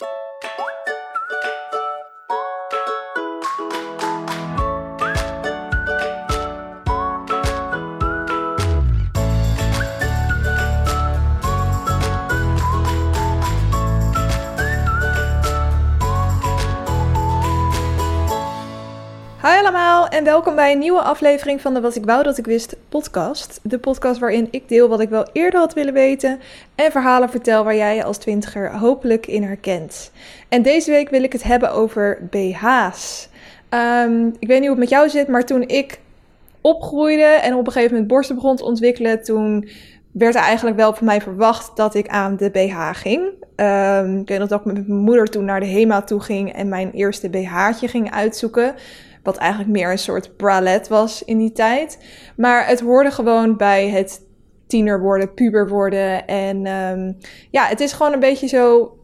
you allemaal en welkom bij een nieuwe aflevering van de Wat ik wou dat ik wist podcast. De podcast waarin ik deel wat ik wel eerder had willen weten en verhalen vertel waar jij je als twintiger hopelijk in herkent. En deze week wil ik het hebben over BH's. Ehm, ik weet niet hoe het met jou zit, maar toen ik opgroeide en op een gegeven moment borsten begon te ontwikkelen, toen werd er eigenlijk wel van mij verwacht dat ik aan de BH ging. Um, ik weet nog dat ik met mijn moeder toen naar de HEMA toe ging en mijn eerste BH'tje ging uitzoeken. Wat eigenlijk meer een soort bralette was in die tijd. Maar het hoorde gewoon bij het tiener worden, puber worden. En um, ja, het is gewoon een beetje zo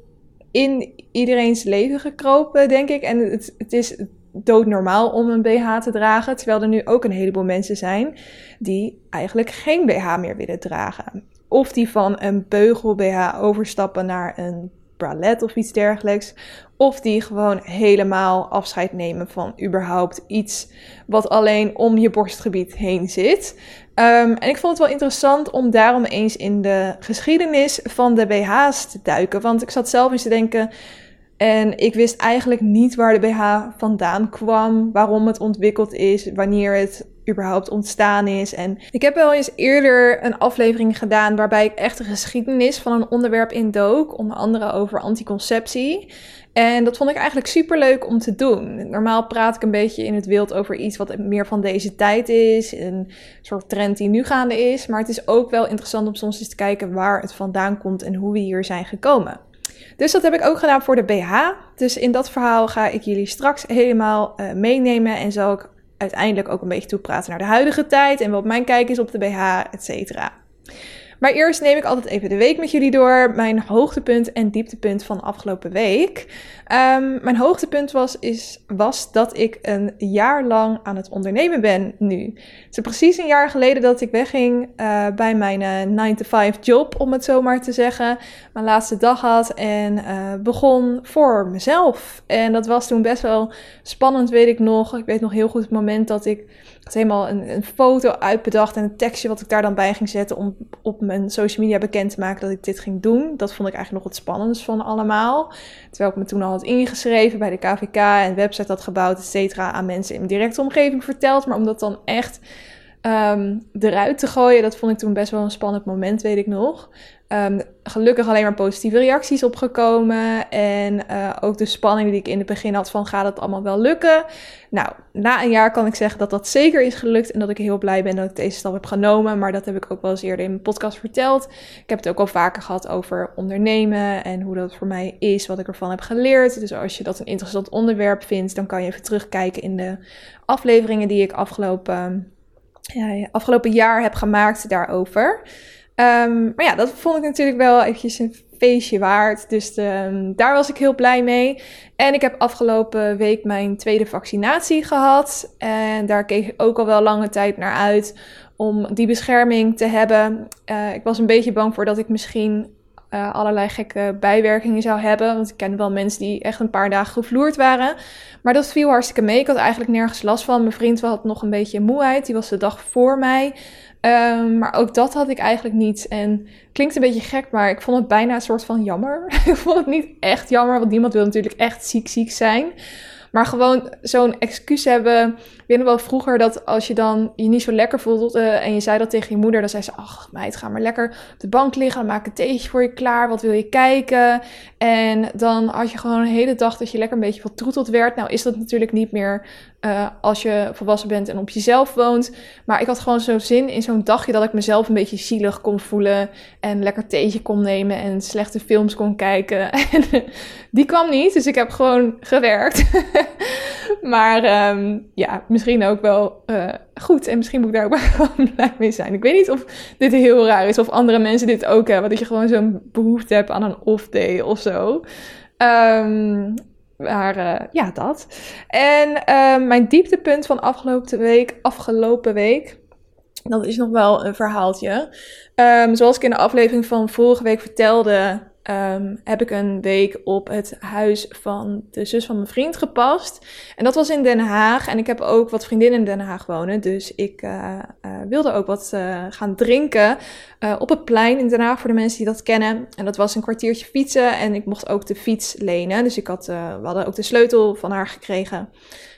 in iedereen's leven gekropen, denk ik. En het, het is doodnormaal om een BH te dragen. Terwijl er nu ook een heleboel mensen zijn die eigenlijk geen BH meer willen dragen. Of die van een beugel BH overstappen naar een bralette of iets dergelijks. Of die gewoon helemaal afscheid nemen van überhaupt iets wat alleen om je borstgebied heen zit. Um, en ik vond het wel interessant om daarom eens in de geschiedenis van de BH's te duiken. Want ik zat zelf eens te denken. En ik wist eigenlijk niet waar de BH vandaan kwam, waarom het ontwikkeld is, wanneer het überhaupt ontstaan is. En ik heb wel eens eerder een aflevering gedaan waarbij ik echt de geschiedenis van een onderwerp indook, onder andere over anticonceptie. En dat vond ik eigenlijk super leuk om te doen. Normaal praat ik een beetje in het wild over iets wat meer van deze tijd is. Een soort trend die nu gaande is. Maar het is ook wel interessant om soms eens te kijken waar het vandaan komt en hoe we hier zijn gekomen. Dus dat heb ik ook gedaan voor de BH. Dus in dat verhaal ga ik jullie straks helemaal uh, meenemen en zal ik uiteindelijk ook een beetje toepraten naar de huidige tijd en wat mijn kijk is op de BH, et cetera. Maar eerst neem ik altijd even de week met jullie door. Mijn hoogtepunt en dieptepunt van de afgelopen week. Um, mijn hoogtepunt was, is, was dat ik een jaar lang aan het ondernemen ben nu. Het is precies een jaar geleden dat ik wegging uh, bij mijn uh, eh, 9-to-5 job, om het zo maar te zeggen. Mijn laatste dag had en uh, begon voor mezelf. En dat was toen best wel spannend, weet ik nog. Ik weet nog heel goed het moment dat ik had helemaal een, een, foto uitbedacht en een tekstje wat ik daar dan bij ging zetten om op mijn social media bekend te maken dat ik dit ging doen. Dat vond ik eigenlijk nog het spannendst van allemaal. Terwijl ik me toen al had ingeschreven bij de KVK en website had gebouwd, et cetera, aan mensen in mijn directe omgeving verteld. Maar om dat dan echt um, eruit te gooien, dat vond ik toen best wel een spannend moment, weet ik nog. Um, gelukkig alleen maar positieve reacties opgekomen. En uh, ook de spanning die ik in het begin had van gaat het allemaal wel lukken. Nou, na een jaar kan ik zeggen dat dat zeker is gelukt. En dat ik heel blij ben dat ik deze stap heb genomen. Maar dat heb ik ook wel eens eerder in mijn podcast verteld. Ik heb het ook al vaker gehad over ondernemen en hoe dat voor mij is, wat ik ervan heb geleerd. Dus als je dat een interessant onderwerp vindt, dan kan je even terugkijken in de afleveringen die ik afgelopen, ja, afgelopen jaar heb gemaakt daarover. Um, maar ja, dat vond ik natuurlijk wel eventjes een feestje waard. Dus um, daar was ik heel blij mee. En ik heb afgelopen week mijn tweede vaccinatie gehad. En daar keek ik ook al wel lange tijd naar uit om die bescherming te hebben. Uh, ik was een beetje bang voor dat ik misschien uh, allerlei gekke bijwerkingen zou hebben. Want ik ken wel mensen die echt een paar dagen gevloerd waren. Maar dat viel hartstikke mee. Ik had eigenlijk nergens last van. Mijn vriend had nog een beetje moeheid. Die was de dag voor mij. Um, maar ook dat had ik eigenlijk niet. En klinkt een beetje gek, maar ik vond het bijna een soort van jammer. ik vond het niet echt jammer, want niemand wil natuurlijk echt ziek ziek zijn. Maar gewoon zo'n excuus hebben. Ik wel vroeger dat als je dan je niet zo lekker voelt uh, en je zei dat tegen je moeder, dan zei ze: Ach, meid, ga maar lekker op de bank liggen. Dan maak een theetje voor je klaar. Wat wil je kijken? En dan had je gewoon een hele dag dat je lekker een beetje vertroeteld werd. Nou, is dat natuurlijk niet meer uh, als je volwassen bent en op jezelf woont. Maar ik had gewoon zo zin in zo'n dagje dat ik mezelf een beetje zielig kon voelen. En lekker theetje kon nemen en slechte films kon kijken. En die kwam niet, dus ik heb gewoon gewerkt. maar um, ja, misschien ook wel uh, goed. En misschien moet ik daar ook wel blij mee zijn. Ik weet niet of dit heel raar is of andere mensen dit ook hebben. Dat je gewoon zo'n behoefte hebt aan een off day of zo. Um, maar uh, ja, dat. En uh, mijn dieptepunt van afgelopen week, afgelopen week, dat is nog wel een verhaaltje. Um, zoals ik in de aflevering van vorige week vertelde, ehm, heb ik een week op het huis van de zus van mijn vriend gepast. En dat was in Den Haag. En ik heb ook wat vriendinnen in Den Haag wonen. Dus ik uh, uh, wilde ook wat uh, gaan drinken op het plein in Den Haag voor de mensen die dat kennen. En dat was een kwartiertje fietsen. En ik mocht ook de fiets lenen. Dus ik had, we hadden ook de sleutel van haar gekregen.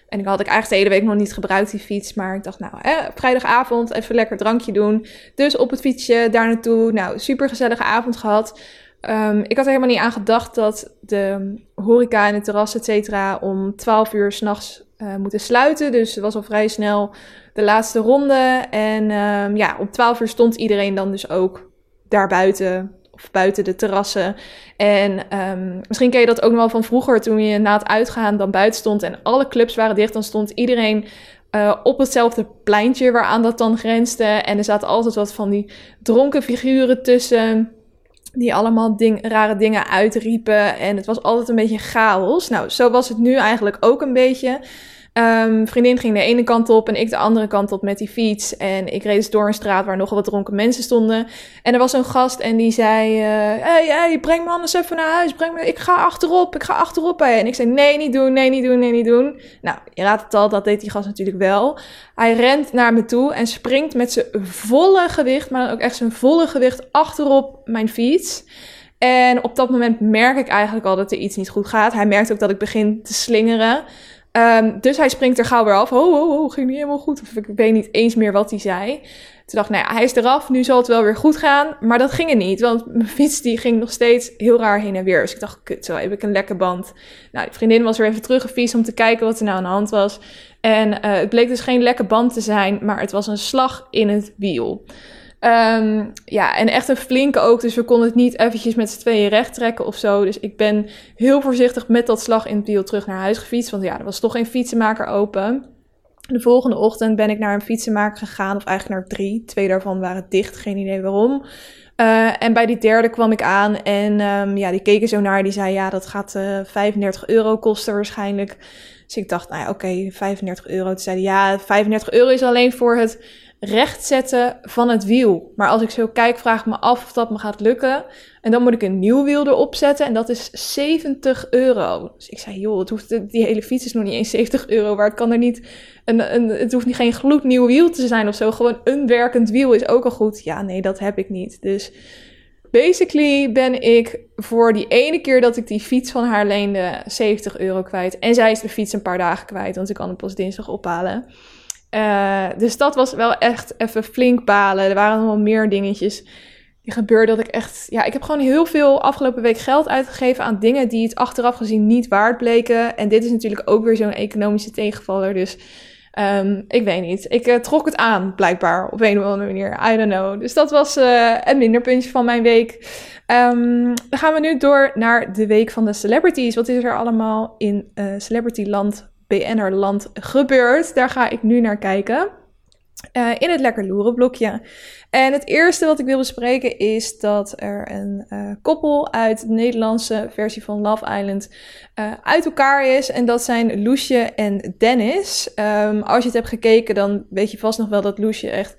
En ik had ik eigenlijk de hele week nog niet gebruikt, die fiets. Maar ik dacht, nou, vrijdagavond even lekker drankje doen. Dus op het fietsje daar naartoe. Nou, super gezellige avond gehad. Um, ik had er helemaal niet aan gedacht dat de horeca en het terras, et cetera, om 12 uur s'nachts uh, moeten sluiten. Dus het was al vrij snel de laatste ronde. En um, ja, om 12 uur stond iedereen dan dus ook daar buiten of buiten de terrassen. En um, misschien ken je dat ook nog wel van vroeger, toen je na het uitgaan dan buiten stond en alle clubs waren dicht, dan stond iedereen uh, op hetzelfde pleintje waaraan dat dan grensde. En er zaten altijd wat van die dronken figuren tussen. Die allemaal ding, rare dingen uitriepen. En het was altijd een beetje chaos. Nou, zo was het nu eigenlijk ook een beetje. Um, vriendin ging de ene kant op en ik de andere kant op met die fiets. En ik reed dus door een straat waar nogal wat dronken mensen stonden. En er was een gast en die zei: uh, hey, hey, breng me anders even naar huis. Breng me, ik ga achterop, ik ga achterop. En ik zei: Nee, niet doen, nee, niet doen, nee, niet doen. Nou, je raadt het al, dat deed die gast natuurlijk wel. Hij rent naar me toe en springt met zijn volle gewicht, maar dan ook echt zijn volle gewicht, achterop mijn fiets. En op dat moment merk ik eigenlijk al dat er iets niet goed gaat. Hij merkt ook dat ik begin te slingeren. Um, dus hij springt er gauw weer af. Oh, ging niet helemaal goed. Of ik weet niet eens meer wat hij zei. Toen dacht ik, nou ja, hij is eraf. Nu zal het wel weer goed gaan. Maar dat ging er niet. Want mijn fiets die ging nog steeds heel raar heen en weer. Dus ik dacht, kut, zo heb ik een lekke band. Nou, vriendin was weer even teruggefietst om te kijken wat er nou aan de hand was. En uh, het bleek dus geen lekke band te zijn. Maar het was een slag in het wiel. Um, ja, en echt een flinke ook. Dus we konden het niet eventjes met z'n tweeën recht trekken of zo. Dus ik ben heel voorzichtig met dat slag in het wiel terug naar huis gefietst. Want ja, er was toch geen fietsenmaker open. De volgende ochtend ben ik naar een fietsenmaker gegaan, of eigenlijk naar drie. Twee daarvan waren dicht, geen idee waarom. Uh, en bij die derde kwam ik aan en um, ja, die keken zo naar. Die zei, ja, dat gaat uh, 35 euro kosten waarschijnlijk. Dus ik dacht, nou ja, oké, okay, 35 euro. Toen zei hij, ja, 35 euro is alleen voor het rechtzetten van het wiel. Maar als ik zo kijk, vraag ik me af of dat me gaat lukken. En dan moet ik een nieuw wiel erop zetten en dat is 70 euro. Dus ik zei, joh, het hoeft, die hele fiets is nog niet eens 70 euro waard. Kan er niet een, een, het hoeft niet geen gloednieuw wiel te zijn of zo. Gewoon een werkend wiel is ook al goed. Ja, nee, dat heb ik niet. Dus basically ben ik voor die ene keer dat ik die fiets van haar leende 70 euro kwijt. En zij is de fiets een paar dagen kwijt, want ik kan hem pas dinsdag ophalen. Uh, dus dat was wel echt even flink balen. Er waren wel meer dingetjes die gebeurden dat ik echt... Ja, ik heb gewoon heel veel afgelopen week geld uitgegeven aan dingen die het achteraf gezien niet waard bleken. En dit is natuurlijk ook weer zo'n economische tegenvaller. Dus um, ik weet niet. Ik uh, trok het aan, blijkbaar, op een of andere manier. I don't know. Dus dat was uh, een minderpuntje van mijn week. Um, dan gaan we nu door naar de week van de celebrities. Wat is er allemaal in celebrityland BN'er-land gebeurt. Daar ga ik nu naar kijken. Uh, in het lekker loeren blokje. En het eerste wat ik wil bespreken is dat er een uh, koppel uit de Nederlandse versie van Love Island uh, uit elkaar is. En dat zijn Loesje en Dennis. Um, als je het hebt gekeken, dan weet je vast nog wel dat Loesje echt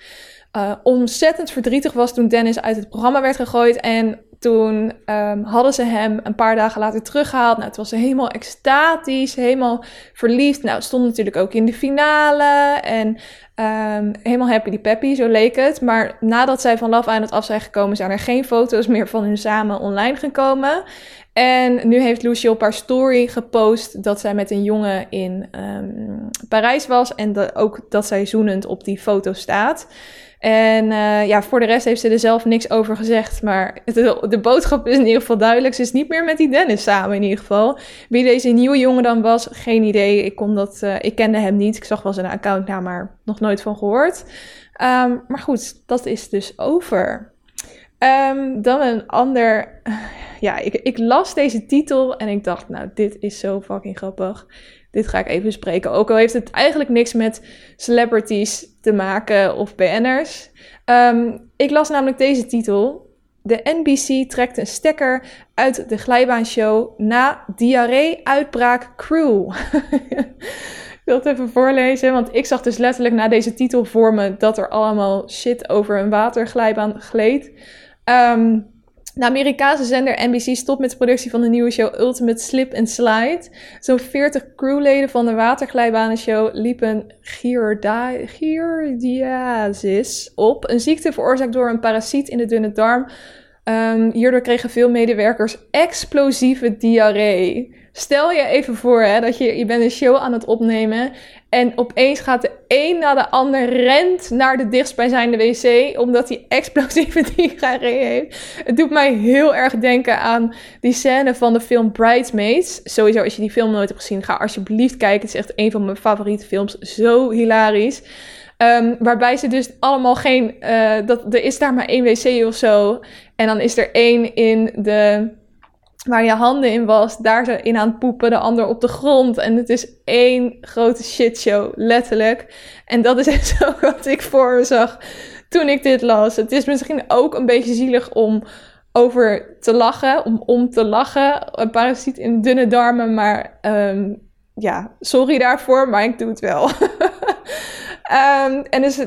ontzettend verdrietig was toen Dennis uit het programma werd gegooid. En toen um, hadden ze hem een paar dagen later teruggehaald. Nou, het was helemaal extatisch, helemaal verliefd. Nou, stond natuurlijk ook in de finale. En um, helemaal happy die peppy, zo leek het. Maar nadat zij van Love Island af zijn gekomen, zijn er geen foto's meer van hun samen online gekomen. En nu heeft Lucy op haar story gepost dat zij met een jongen in um, Parijs was. En ook dat zij zoenend op die foto staat. En uh, ja, voor de rest heeft ze er zelf niks over gezegd. Maar de, boodschap is in ieder geval duidelijk. Ze is niet meer met die Dennis samen in ieder geval. Wie deze nieuwe jongen dan was, geen idee. Ik, dat, uh, ik kende hem niet. Ik zag wel zijn accountnaam, maar nog nooit van gehoord. Um, maar goed, dat is dus over. Um, dan een ander. Ja, ik, ik las deze titel en ik dacht, nou, dit is zo fucking grappig dit ga ik even bespreken. Ook al heeft het eigenlijk niks met celebrities te maken of BN'ers. Um, ik las namelijk deze titel. De NBC trekt een stekker uit de glijbaanshow na diarree-uitbraak crew. ik wil het even voorlezen, want ik zag dus letterlijk na deze titel voor me dat er allemaal shit over een waterglijbaan gleed. Um, De Amerikaanse zender NBC stopt met de productie van de nieuwe show Ultimate Slip and Slide. Zo'n 40 crewleden van de waterglijbanenshow liepen giardiasis op. Een ziekte veroorzaakt door een parasiet in de dunne darm. Um, hierdoor kregen veel medewerkers explosieve diarree. Stel je even voor hè, dat je, je bent een show aan het opnemen en opeens gaat de een na de ander rent naar de dichtstbijzijnde wc omdat hij explosieve diarree heeft. Het doet mij heel erg denken aan die scène van de film Bridesmaids. Sowieso, als je die film nooit hebt gezien, ga alsjeblieft kijken. Het is echt een van mijn favoriete films. Zo hilarisch. Um, waarbij ze dus allemaal geen. Uh, dat, er is daar maar één wc of zo. En dan is er één in de waar je handen in was, daar zo in aan het poepen, de ander op de grond. En het is één grote shitshow, letterlijk. En dat is zo wat ik voor me zag toen ik dit las. Het is misschien ook een beetje zielig om over te lachen, om om te lachen. Een parasiet in dunne darmen, maar um, ja, sorry daarvoor, maar ik doe het wel. um, en dus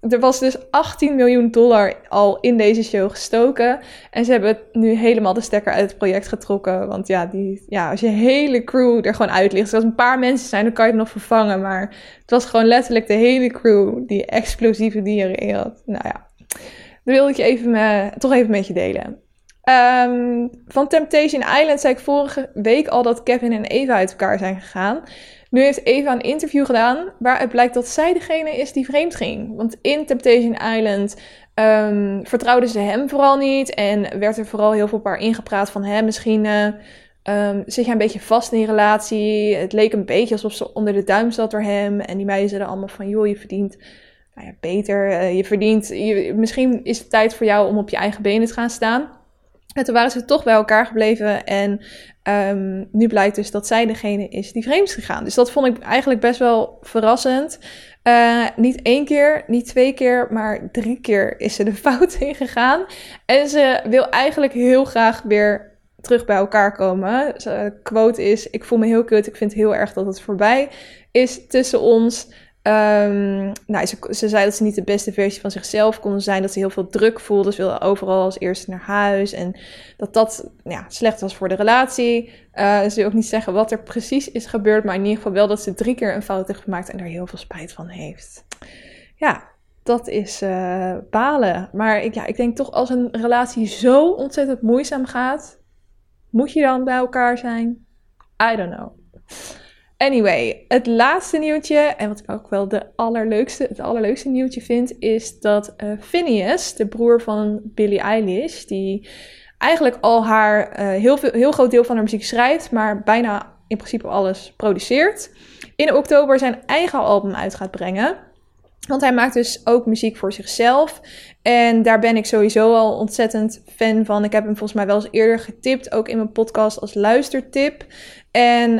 er was dus 18 miljoen dollar al in deze show gestoken. En ze hebben nu helemaal de stekker uit het project getrokken. Want ja, die, ja als je hele crew er gewoon uit ligt. Als een paar mensen zijn, dan kan je het nog vervangen. Maar het was gewoon letterlijk de hele crew die explosieve dieren had. Nou ja, dat wilde ik je even me, toch even met je delen. Um, van Temptation Island zei ik vorige week al dat Kevin en Eva uit elkaar zijn gegaan. Nu heeft Eva een interview gedaan waaruit blijkt dat zij degene is die vreemd ging. Want in Temptation Island um, vertrouwden ze hem vooral niet en werd er vooral heel veel paar ingepraat van hem. Misschien uh, um, zit jij een beetje vast in die relatie. Het leek een beetje alsof ze onder de duim zat door hem. En die meiden zeiden allemaal van, joh, je verdient nou ja, beter. Uh, je verdient, je, misschien is het tijd voor jou om op je eigen benen te gaan staan. En toen waren ze toch bij elkaar gebleven. En um, nu blijkt dus dat zij degene is die vreemd is gegaan. Dus dat vond ik eigenlijk best wel verrassend. Uh, niet één keer, niet twee keer, maar drie keer is ze de fout in gegaan. En ze wil eigenlijk heel graag weer terug bij elkaar komen. De quote is: Ik voel me heel kut. Ik vind heel erg dat het voorbij is tussen ons. Um, nou, ze, ze, zei dat ze niet de beste versie van zichzelf kon zijn. Dat ze heel veel druk voelde. Ze wilde overal als eerste naar huis. En dat dat ja, slecht was voor de relatie. Uh, ze wil ook niet zeggen wat er precies is gebeurd. Maar in ieder geval wel dat ze drie keer een fout heeft gemaakt. En daar heel veel spijt van heeft. Ja, dat is uh, balen. Maar ik, ja, ik denk toch als een relatie zo ontzettend moeizaam gaat. Moet je dan bij elkaar zijn? I don't know. Anyway, het laatste nieuwtje, en wat ik ook wel de allerleukste, het allerleukste nieuwtje vind, is dat uh, Phineas, de broer van Billie Eilish, die eigenlijk al haar uh, heel, veel, heel groot deel van haar muziek schrijft, maar bijna in principe alles produceert, in oktober zijn eigen album uit gaat brengen. Want hij maakt dus ook muziek voor zichzelf. En daar ben ik sowieso al ontzettend fan van. Ik heb hem volgens mij wel eens eerder getipt, ook in mijn podcast als luistertip. En uh,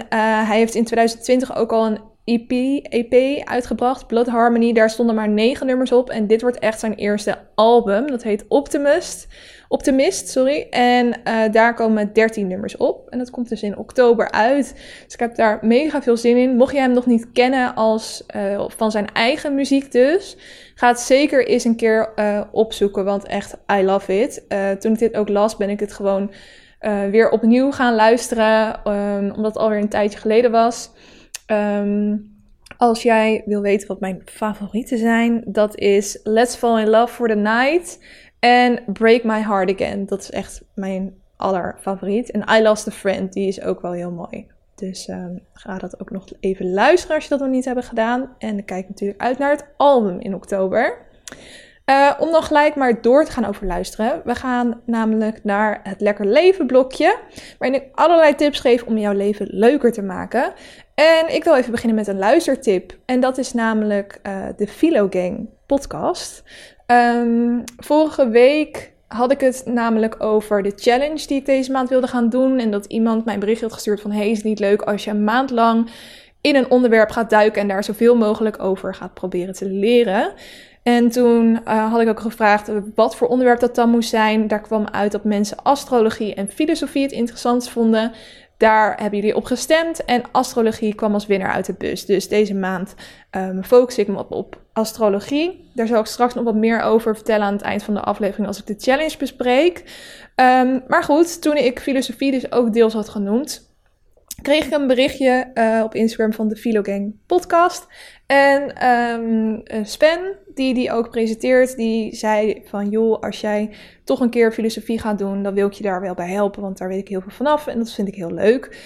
hij heeft in 2020 ook al een EP, EP uitgebracht, Blood Harmony. Daar stonden maar negen nummers op. En dit wordt echt zijn eerste album. Dat heet Optimist. Optimist, sorry. En uh, daar komen 13 nummers op. En dat komt dus in oktober uit. Dus ik heb daar mega veel zin in. Mocht je hem nog niet kennen als uh, van zijn eigen muziek dus, ga het zeker eens een keer uh, opzoeken. Want echt, I love it. toen ik dit ook las, ben ik het gewoon weer opnieuw gaan luisteren, um, omdat het alweer een tijdje geleden was. Um, als jij wil weten wat mijn favorieten zijn, dat is Let's Fall in Love for the Night en Break My Heart Again. Dat is echt mijn allerfavoriet. En I Lost a Friend, die is ook wel heel mooi. Dus um, ga dat ook nog even luisteren als je dat nog niet hebt gedaan. En kijk natuurlijk uit naar het album in oktober. Uh, om dan gelijk maar door te gaan over luisteren. We gaan namelijk naar het Lekker Leven blokje. Waarin ik allerlei tips geef om jouw leven leuker te maken. En ik wil even beginnen met een luistertip. En dat is namelijk uh, de Philo Gang podcast. Um, vorige week had ik het namelijk over de challenge die ik deze maand wilde gaan doen. En dat iemand mijn bericht had gestuurd van... Hey, is het niet leuk als je een maand lang in een onderwerp gaat duiken... en daar zoveel mogelijk over gaat proberen te leren... En toen uh, had ik ook gevraagd wat voor onderwerp dat dan moest zijn. Daar kwam uit dat mensen astrologie en filosofie het interessant vonden. Daar hebben jullie op gestemd en astrologie kwam als winnaar uit de bus. Dus deze maand um, focus ik me op, op, astrologie. Daar zal ik straks nog wat meer over vertellen aan het eind van de aflevering als ik de challenge bespreek. Um, maar goed, toen ik filosofie dus ook deels had genoemd, kreeg ik een berichtje uh, op Instagram van de Philogang podcast. En um, Sven, die die ook presenteert, die zei van... joh, als jij toch een keer filosofie gaat doen, dan wil ik je daar wel bij helpen. Want daar weet ik heel veel vanaf en dat vind ik heel leuk.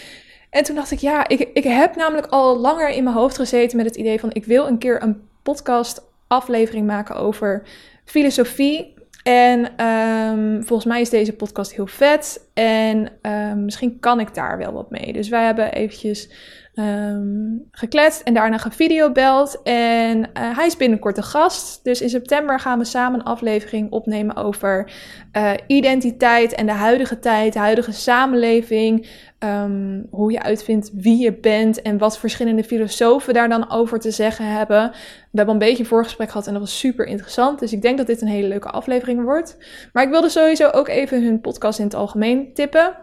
En toen dacht ik, ja, ik, ik heb namelijk al langer in mijn hoofd gezeten met het idee van... ik wil een keer een podcast aflevering maken over filosofie. En um, volgens mij is deze podcast heel vet. En um, misschien kan ik daar wel wat mee. Dus wij hebben eventjes um, gekletst en daarna gevideobeld. En uh, hij is binnenkort een gast. Dus in september gaan we samen een aflevering opnemen over uh, identiteit en de huidige tijd, de huidige samenleving. Um, hoe je uitvindt wie je bent en wat verschillende filosofen daar dan over te zeggen hebben. We hebben een beetje een voorgesprek gehad en dat was super interessant. Dus ik denk dat dit een hele leuke aflevering wordt. Maar ik wilde sowieso ook even hun podcast in het algemeen tippen.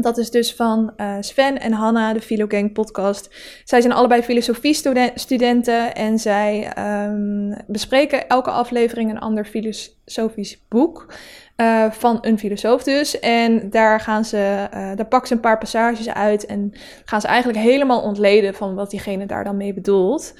Dat is dus van uh, Sven en Hanna, de Philogang podcast. Zij zijn allebei filosofie-studenten en zij um, bespreken elke aflevering een ander filosofisch boek. Uh, van een filosoof dus. En daar gaan ze, uh, daar pakken ze een paar passages uit en gaan ze eigenlijk helemaal ontleden van wat diegene daar dan mee bedoelt.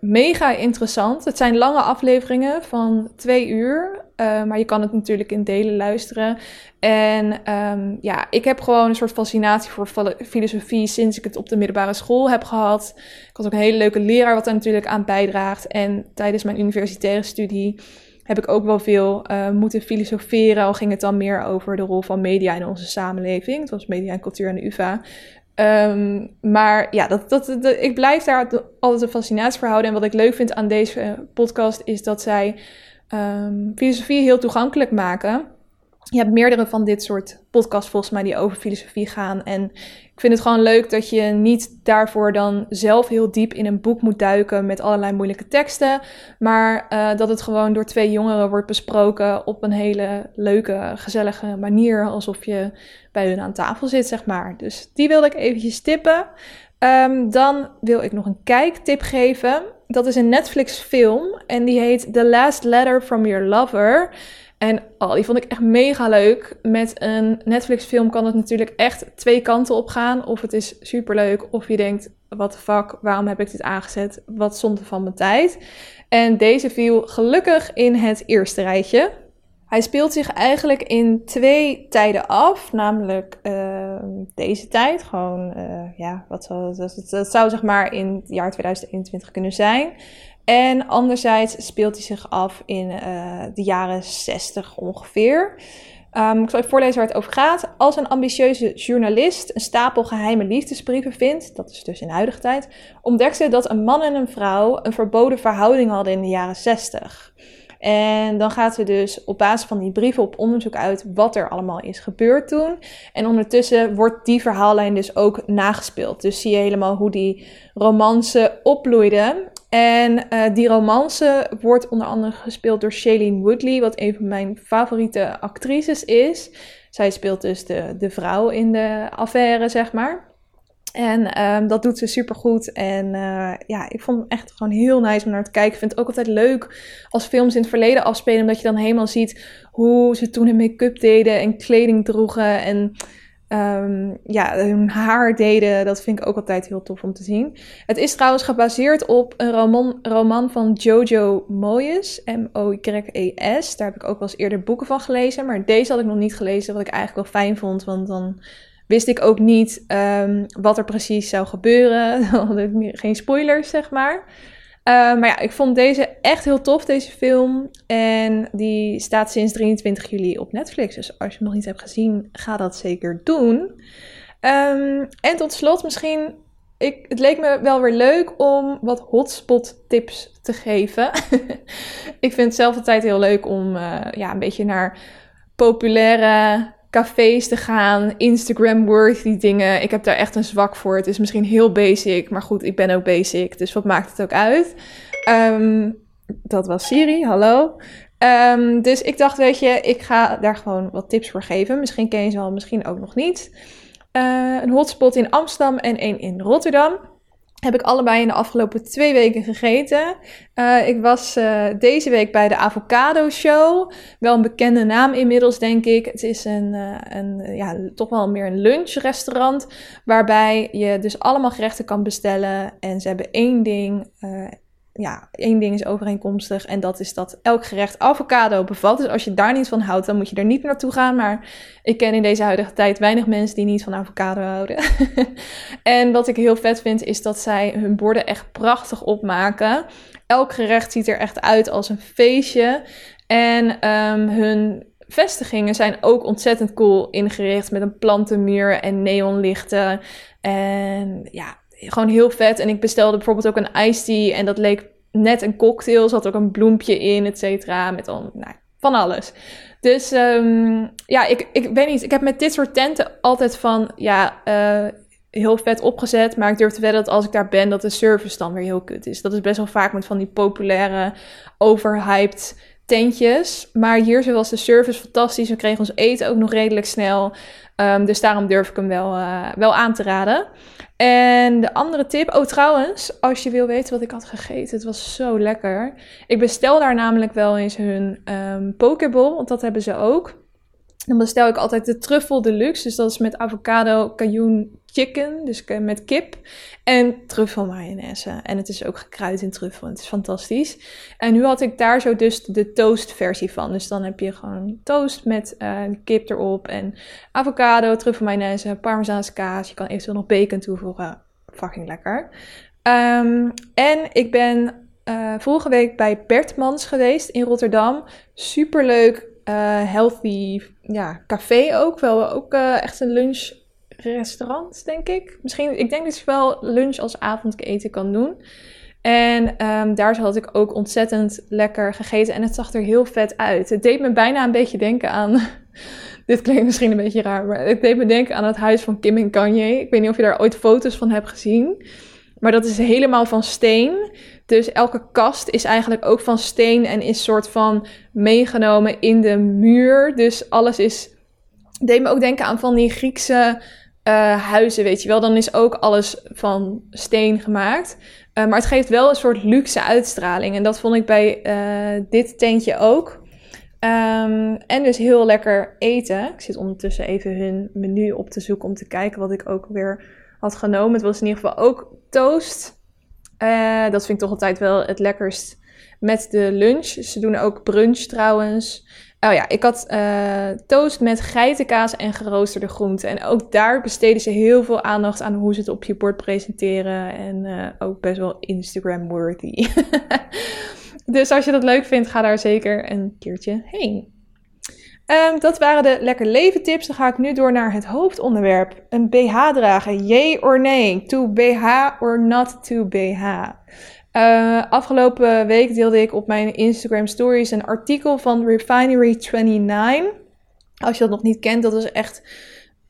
Mega interessant. Het zijn lange afleveringen van twee uur, maar je kan het natuurlijk in delen luisteren. En um, ja, ik heb gewoon een soort fascinatie voor filosofie sinds ik het op de middelbare school heb gehad. Ik had ook een hele leuke leraar wat daar natuurlijk aan bijdraagt. En tijdens mijn universitaire studie heb ik ook wel veel uh, moeten filosoferen. Al ging het dan meer over de rol van media in onze samenleving. Het was media en cultuur aan de UvA. Um, maar ja, dat, dat, ik blijf daar altijd een fascinatie voor houden. En wat ik leuk vind aan deze podcast is dat zij um, filosofie heel toegankelijk maken je hebt meerdere van dit soort podcasts volgens mij die over filosofie gaan. En ik vind het gewoon leuk dat je niet daarvoor dan zelf heel diep in een boek moet duiken met allerlei moeilijke teksten. Maar uh, dat het gewoon door twee jongeren wordt besproken op een hele leuke, gezellige manier. Alsof je bij hun aan tafel zit, zeg maar. Dus die wilde ik eventjes tippen. Um, dan wil ik nog een kijktip geven. Dat is een Netflix film en die heet The Last Letter from Your Lover. En oh, die vond ik echt mega leuk. Met een Netflix-film kan het natuurlijk echt twee kanten op gaan. Of het is super leuk, of je denkt: wat de fuck, waarom heb ik dit aangezet? Wat zonde van mijn tijd. En deze viel gelukkig in het eerste rijtje. Hij speelt zich eigenlijk in twee tijden af, namelijk uh, deze tijd, gewoon, uh, ja, wat zou, dat, dat, zou zeg maar in het jaar 2021 kunnen zijn. En anderzijds speelt hij zich af in uh, de jaren 60 ongeveer. Um, ik zal even voorlezen waar het over gaat. Als een ambitieuze journalist een stapel geheime liefdesbrieven vindt, dat is dus in huidige tijd, ontdekt ze dat een man en een vrouw een verboden verhouding hadden in de jaren 60. En dan gaat ze dus op basis van die brieven op onderzoek uit wat er allemaal is gebeurd toen. En ondertussen wordt die verhaallijn dus ook nagespeeld. Dus zie je helemaal hoe die romance opbloeide. En uh, die romance wordt onder andere gespeeld door Shailene Woodley, wat een van mijn favoriete actrices is. Zij speelt dus de, de vrouw in de affaire, zeg maar. En um, dat doet ze super goed. En uh, ja, ik vond het echt gewoon heel nice om naar te kijken. Ik vind het ook altijd leuk als films in het verleden afspelen. Omdat je dan helemaal ziet hoe ze toen hun make-up deden en kleding droegen. En um, ja, hun haar deden. Dat vind ik ook altijd heel tof om te zien. Het is trouwens gebaseerd op een roman, roman van Jojo Moyes. M-O-Y-E-S. Daar heb ik ook wel eens eerder boeken van gelezen. Maar deze had ik nog niet gelezen. Wat ik eigenlijk wel fijn vond. Want dan wist ik ook niet um, wat er precies zou gebeuren. Geen spoilers, zeg maar. Uh, maar ja, ik vond deze echt heel tof, deze film. En die staat sinds 23 juli op Netflix. Dus als je hem nog niet hebt gezien, ga dat zeker doen. Um, en tot slot misschien... Ik, het leek me wel weer leuk om wat hotspot tips te geven. ik vind het zelf altijd heel leuk om uh, ja, een beetje naar populaire cafés te gaan, Instagram-worthy dingen. Ik heb daar echt een zwak voor. Het is misschien heel basic, maar goed, ik ben ook basic, dus wat maakt het ook uit? Um, dat was Siri, hallo. Um, dus ik dacht, weet je, ik ga daar gewoon wat tips voor geven. Misschien ken je ze al, misschien ook nog niet. Uh, een hotspot in Amsterdam en één in Rotterdam. Heb ik allebei in de afgelopen twee weken gegeten. Uh, ik was uh, deze week bij de Avocado Show. Wel een bekende naam inmiddels, denk ik. Het is een, uh, een ja, toch wel meer een lunchrestaurant. Waarbij je dus allemaal gerechten kan bestellen. En ze hebben één ding ja, één ding is overeenkomstig en dat is dat elk gerecht avocado bevat. Dus als je daar niet van houdt, dan moet je er niet naartoe gaan. Maar ik ken in deze huidige tijd weinig mensen die niet van avocado houden. en wat ik heel vet vind, is dat zij hun borden echt prachtig opmaken. Elk gerecht ziet er echt uit als een feestje. En um, hun vestigingen zijn ook ontzettend cool ingericht met een plantenmuur en neonlichten. En ja, gewoon heel vet. En ik bestelde bijvoorbeeld ook een iced en dat leek net een cocktail. Zat ook een bloempje in, et cetera. Met al, nou, van alles. Dus um, ja, ik, ik weet niet. Ik heb met dit soort tenten altijd van, ja, uh, heel vet opgezet. Maar ik durf te wedden dat als ik daar ben, dat de service dan weer heel kut is. Dat is best wel vaak met van die populaire, overhyped tentjes. Maar hier was de service fantastisch. We kregen ons eten ook nog redelijk snel. Um, dus daarom durf ik hem wel, uh, wel aan te raden. En de andere tip, oh trouwens, als je wil weten wat ik had gegeten, het was zo lekker. Ik bestel daar namelijk wel eens hun um, pokeball, want dat hebben ze ook. Dan bestel ik altijd de truffel deluxe. Dus dat is met avocado, cajun chicken, dus met kip. En truffel mayonaise. En het is ook gekruid in truffel. Het is fantastisch. En nu had ik daar zo dus de toast versie van. Dus dan heb je gewoon toast met uh, kip erop. En avocado, truffel mayonaise, parmezaanse kaas. Je kan eventueel nog bacon toevoegen. Fucking lekker. Um, en ik ben uh, vorige week bij Bertmans geweest in Rotterdam. Superleuk uh, healthy ja, café ook. Wel ook echt een lunchrestaurant, denk ik. Misschien, ik denk dat je wel lunch als avondeten kan doen. En um, daar had ik ook ontzettend lekker gegeten. En het zag er heel vet uit. Het deed me bijna een beetje denken aan. Dit klinkt misschien een beetje raar, maar het deed me denken aan het huis van Kim en Kanye. Ik weet niet of je daar ooit foto's van hebt gezien. Maar dat is helemaal van steen. Dus elke kast is eigenlijk ook van steen en is soort van meegenomen in de muur. Dus alles is. Deed me ook denken aan van die Griekse uh, huizen, weet je wel. Dan is ook alles van steen gemaakt. Uh, maar het geeft wel een soort luxe uitstraling. En dat vond ik bij uh, dit tentje ook. Um, en dus heel lekker eten. Ik zit ondertussen even hun menu op te zoeken om te kijken wat ik ook weer had genomen. Het was in ieder geval ook toast. Dat vind ik toch altijd wel het lekkerst met de lunch. Ze doen ook brunch trouwens. Oh ja, ik had uh, toast met geitenkaas en geroosterde groenten. En ook daar besteden ze heel veel aandacht aan hoe ze het op je bord presenteren. En uh, ook best wel Instagram-worthy. dus als je dat leuk vindt, ga daar zeker een keertje heen. Um, dat waren de lekker leven tips. Dan ga ik nu door naar het hoofdonderwerp. Een BH dragen. Yay or nee? To BH or not to BH? Uh, afgelopen week deelde ik op mijn Instagram stories een artikel van Refinery29. Als je dat nog niet kent, dat is echt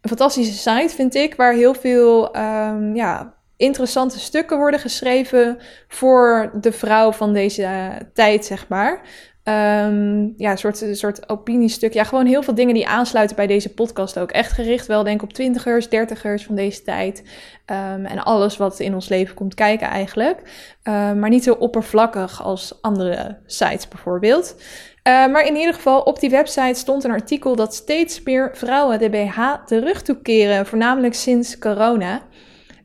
een fantastische site, vind ik. Waar heel veel um, ja, interessante stukken worden geschreven voor de vrouw van deze uh, tijd, zeg maar. Um, ja, een soort, een soort opiniestuk. Ja, gewoon heel veel dingen die aansluiten bij deze podcast ook. Echt gericht wel, denk ik, op twintigers, dertigers van deze tijd. Um, en alles wat in ons leven komt kijken eigenlijk. Um, maar niet zo oppervlakkig als andere sites bijvoorbeeld. Maar in ieder geval, op die website stond een artikel dat steeds meer vrouwen de BH terug toekeren. Voornamelijk sinds corona.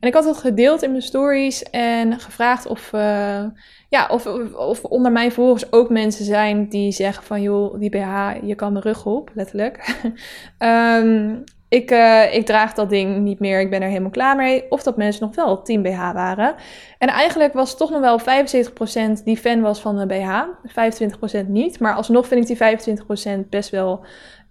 En ik had dat gedeeld in mijn stories en gevraagd of... Uh, ja, of, of onder mijn volgers ook mensen zijn die zeggen van joh, die BH, je kan mijn rug op, letterlijk. um, ik, uh, ik draag dat ding niet meer, ik ben er helemaal klaar mee. Of dat mensen nog wel 10 BH waren. En eigenlijk was het toch nog wel 75% die fan was van de BH. 25% niet. Maar alsnog vind ik die 25% best wel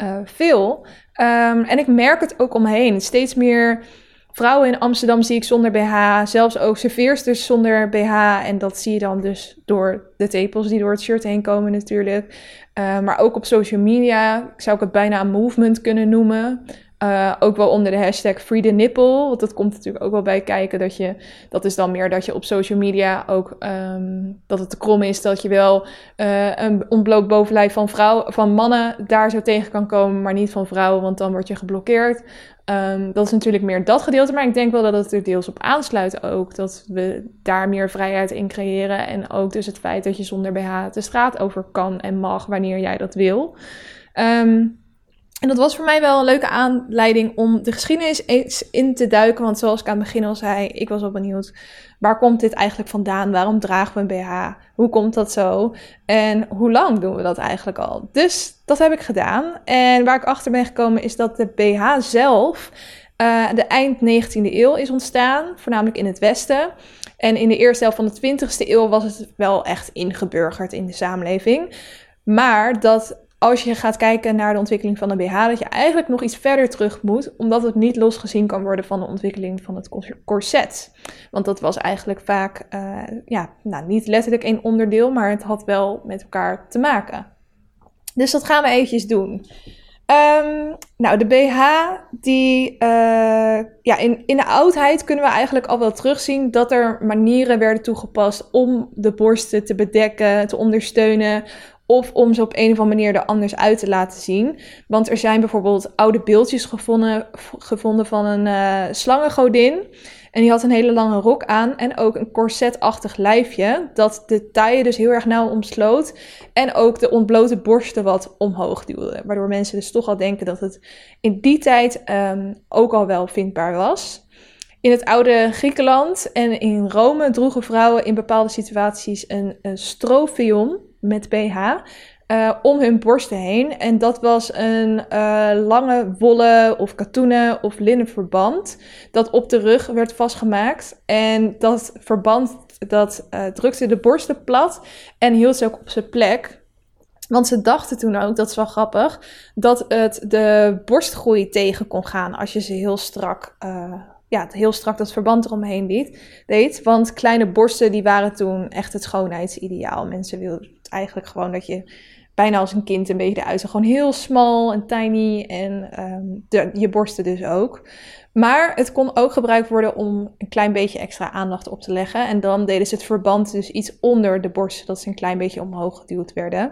uh, veel. Um, en ik merk het ook omheen. Steeds meer Vrouwen in Amsterdam zie ik zonder BH. Zelfs ook serveersters zonder BH. En dat zie je dan dus door de tepels die door het shirt heen komen natuurlijk. Uh, maar ook op social media zou ik het bijna een movement kunnen noemen. Uh, ook wel onder de hashtag Free the Nipple. Want dat komt natuurlijk ook wel bij kijken. Dat, je, dat is dan meer dat je op social media ook. Um, dat het te krom is dat je wel uh, een ontbloot bovenlijf van, vrouw, van mannen daar zo tegen kan komen. Maar niet van vrouwen, want dan word je geblokkeerd. Ehm, dat is natuurlijk meer dat gedeelte, maar ik denk wel dat het er deels op aansluit ook. Dat we daar meer vrijheid in creëren. En ook dus het feit dat je zonder BH de straat over kan en mag wanneer jij dat wil. Ehm, en dat was voor mij wel een leuke aanleiding om de geschiedenis eens in te duiken. Want zoals ik aan het begin al zei, ik was wel benieuwd. Waar komt dit eigenlijk vandaan? Waarom dragen we een BH? Hoe komt dat zo? En hoe lang doen we dat eigenlijk al? Dus dat heb ik gedaan. En waar ik achter ben gekomen is dat de BH zelf uh, de eind 19e eeuw is ontstaan. Voornamelijk in het Westen. En in de eerste helft van de 20e eeuw was het wel echt ingeburgerd in de samenleving. Maar dat als je gaat kijken naar de ontwikkeling van de BH, dat je eigenlijk nog iets verder terug moet, omdat het niet losgezien kan worden van de ontwikkeling van het corset. Want dat was eigenlijk vaak, uh, ja, nou, niet letterlijk één onderdeel, maar het had wel met elkaar te maken. Dus dat gaan we eventjes doen. Um, nou, de BH, die, uh, ja, in, in de oudheid kunnen we eigenlijk al wel terugzien dat er manieren werden toegepast om de borsten te bedekken, te ondersteunen, of om ze op een of andere manier er anders uit te laten zien. Want er zijn bijvoorbeeld oude beeldjes gevonden, gevonden van een uh, slangengodin. En die had een hele lange rok aan en ook een corsetachtig lijfje. Dat de taille dus heel erg nauw omsloot. En ook de ontblote borsten wat omhoog duwde. Waardoor mensen dus toch al denken dat het in die tijd um, ook al wel vindbaar was. In het oude Griekenland en in Rome droegen vrouwen in bepaalde situaties een, een met BH uh, om hun borsten heen. En dat was een uh, lange wollen of katoenen of linnen verband dat op de rug werd vastgemaakt. En dat verband dat uh, drukte de borsten plat en hield ze ook op zijn plek. Want ze dachten toen ook, dat is wel grappig, dat het de borstgroei tegen kon gaan als je ze heel strak ja, heel strak dat verband eromheen deed. Want kleine borsten die waren toen echt het schoonheidsideaal. Mensen wilden eigenlijk gewoon dat je bijna als een kind een beetje eruit zag. Gewoon heel smal en tiny en um, de, je borsten dus ook. Maar het kon ook gebruikt worden om een klein beetje extra aandacht op te leggen. En dan deden ze het verband dus iets onder de borst, dat ze een klein beetje omhoog geduwd werden.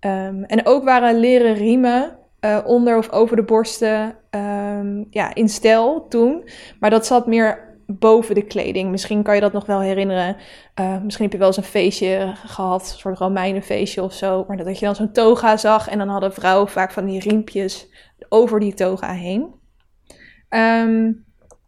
Um, en ook waren leren riemen uh, onder of over de borsten um, ja, in stijl toen. Maar dat zat meer boven de kleding. Misschien kan je dat nog wel herinneren. Uh, misschien heb je wel eens een feestje gehad, een soort Romeinenfeestje of zo. Maar dat je dan zo'n toga zag en dan hadden vrouwen vaak van die riempjes over die toga heen. Um,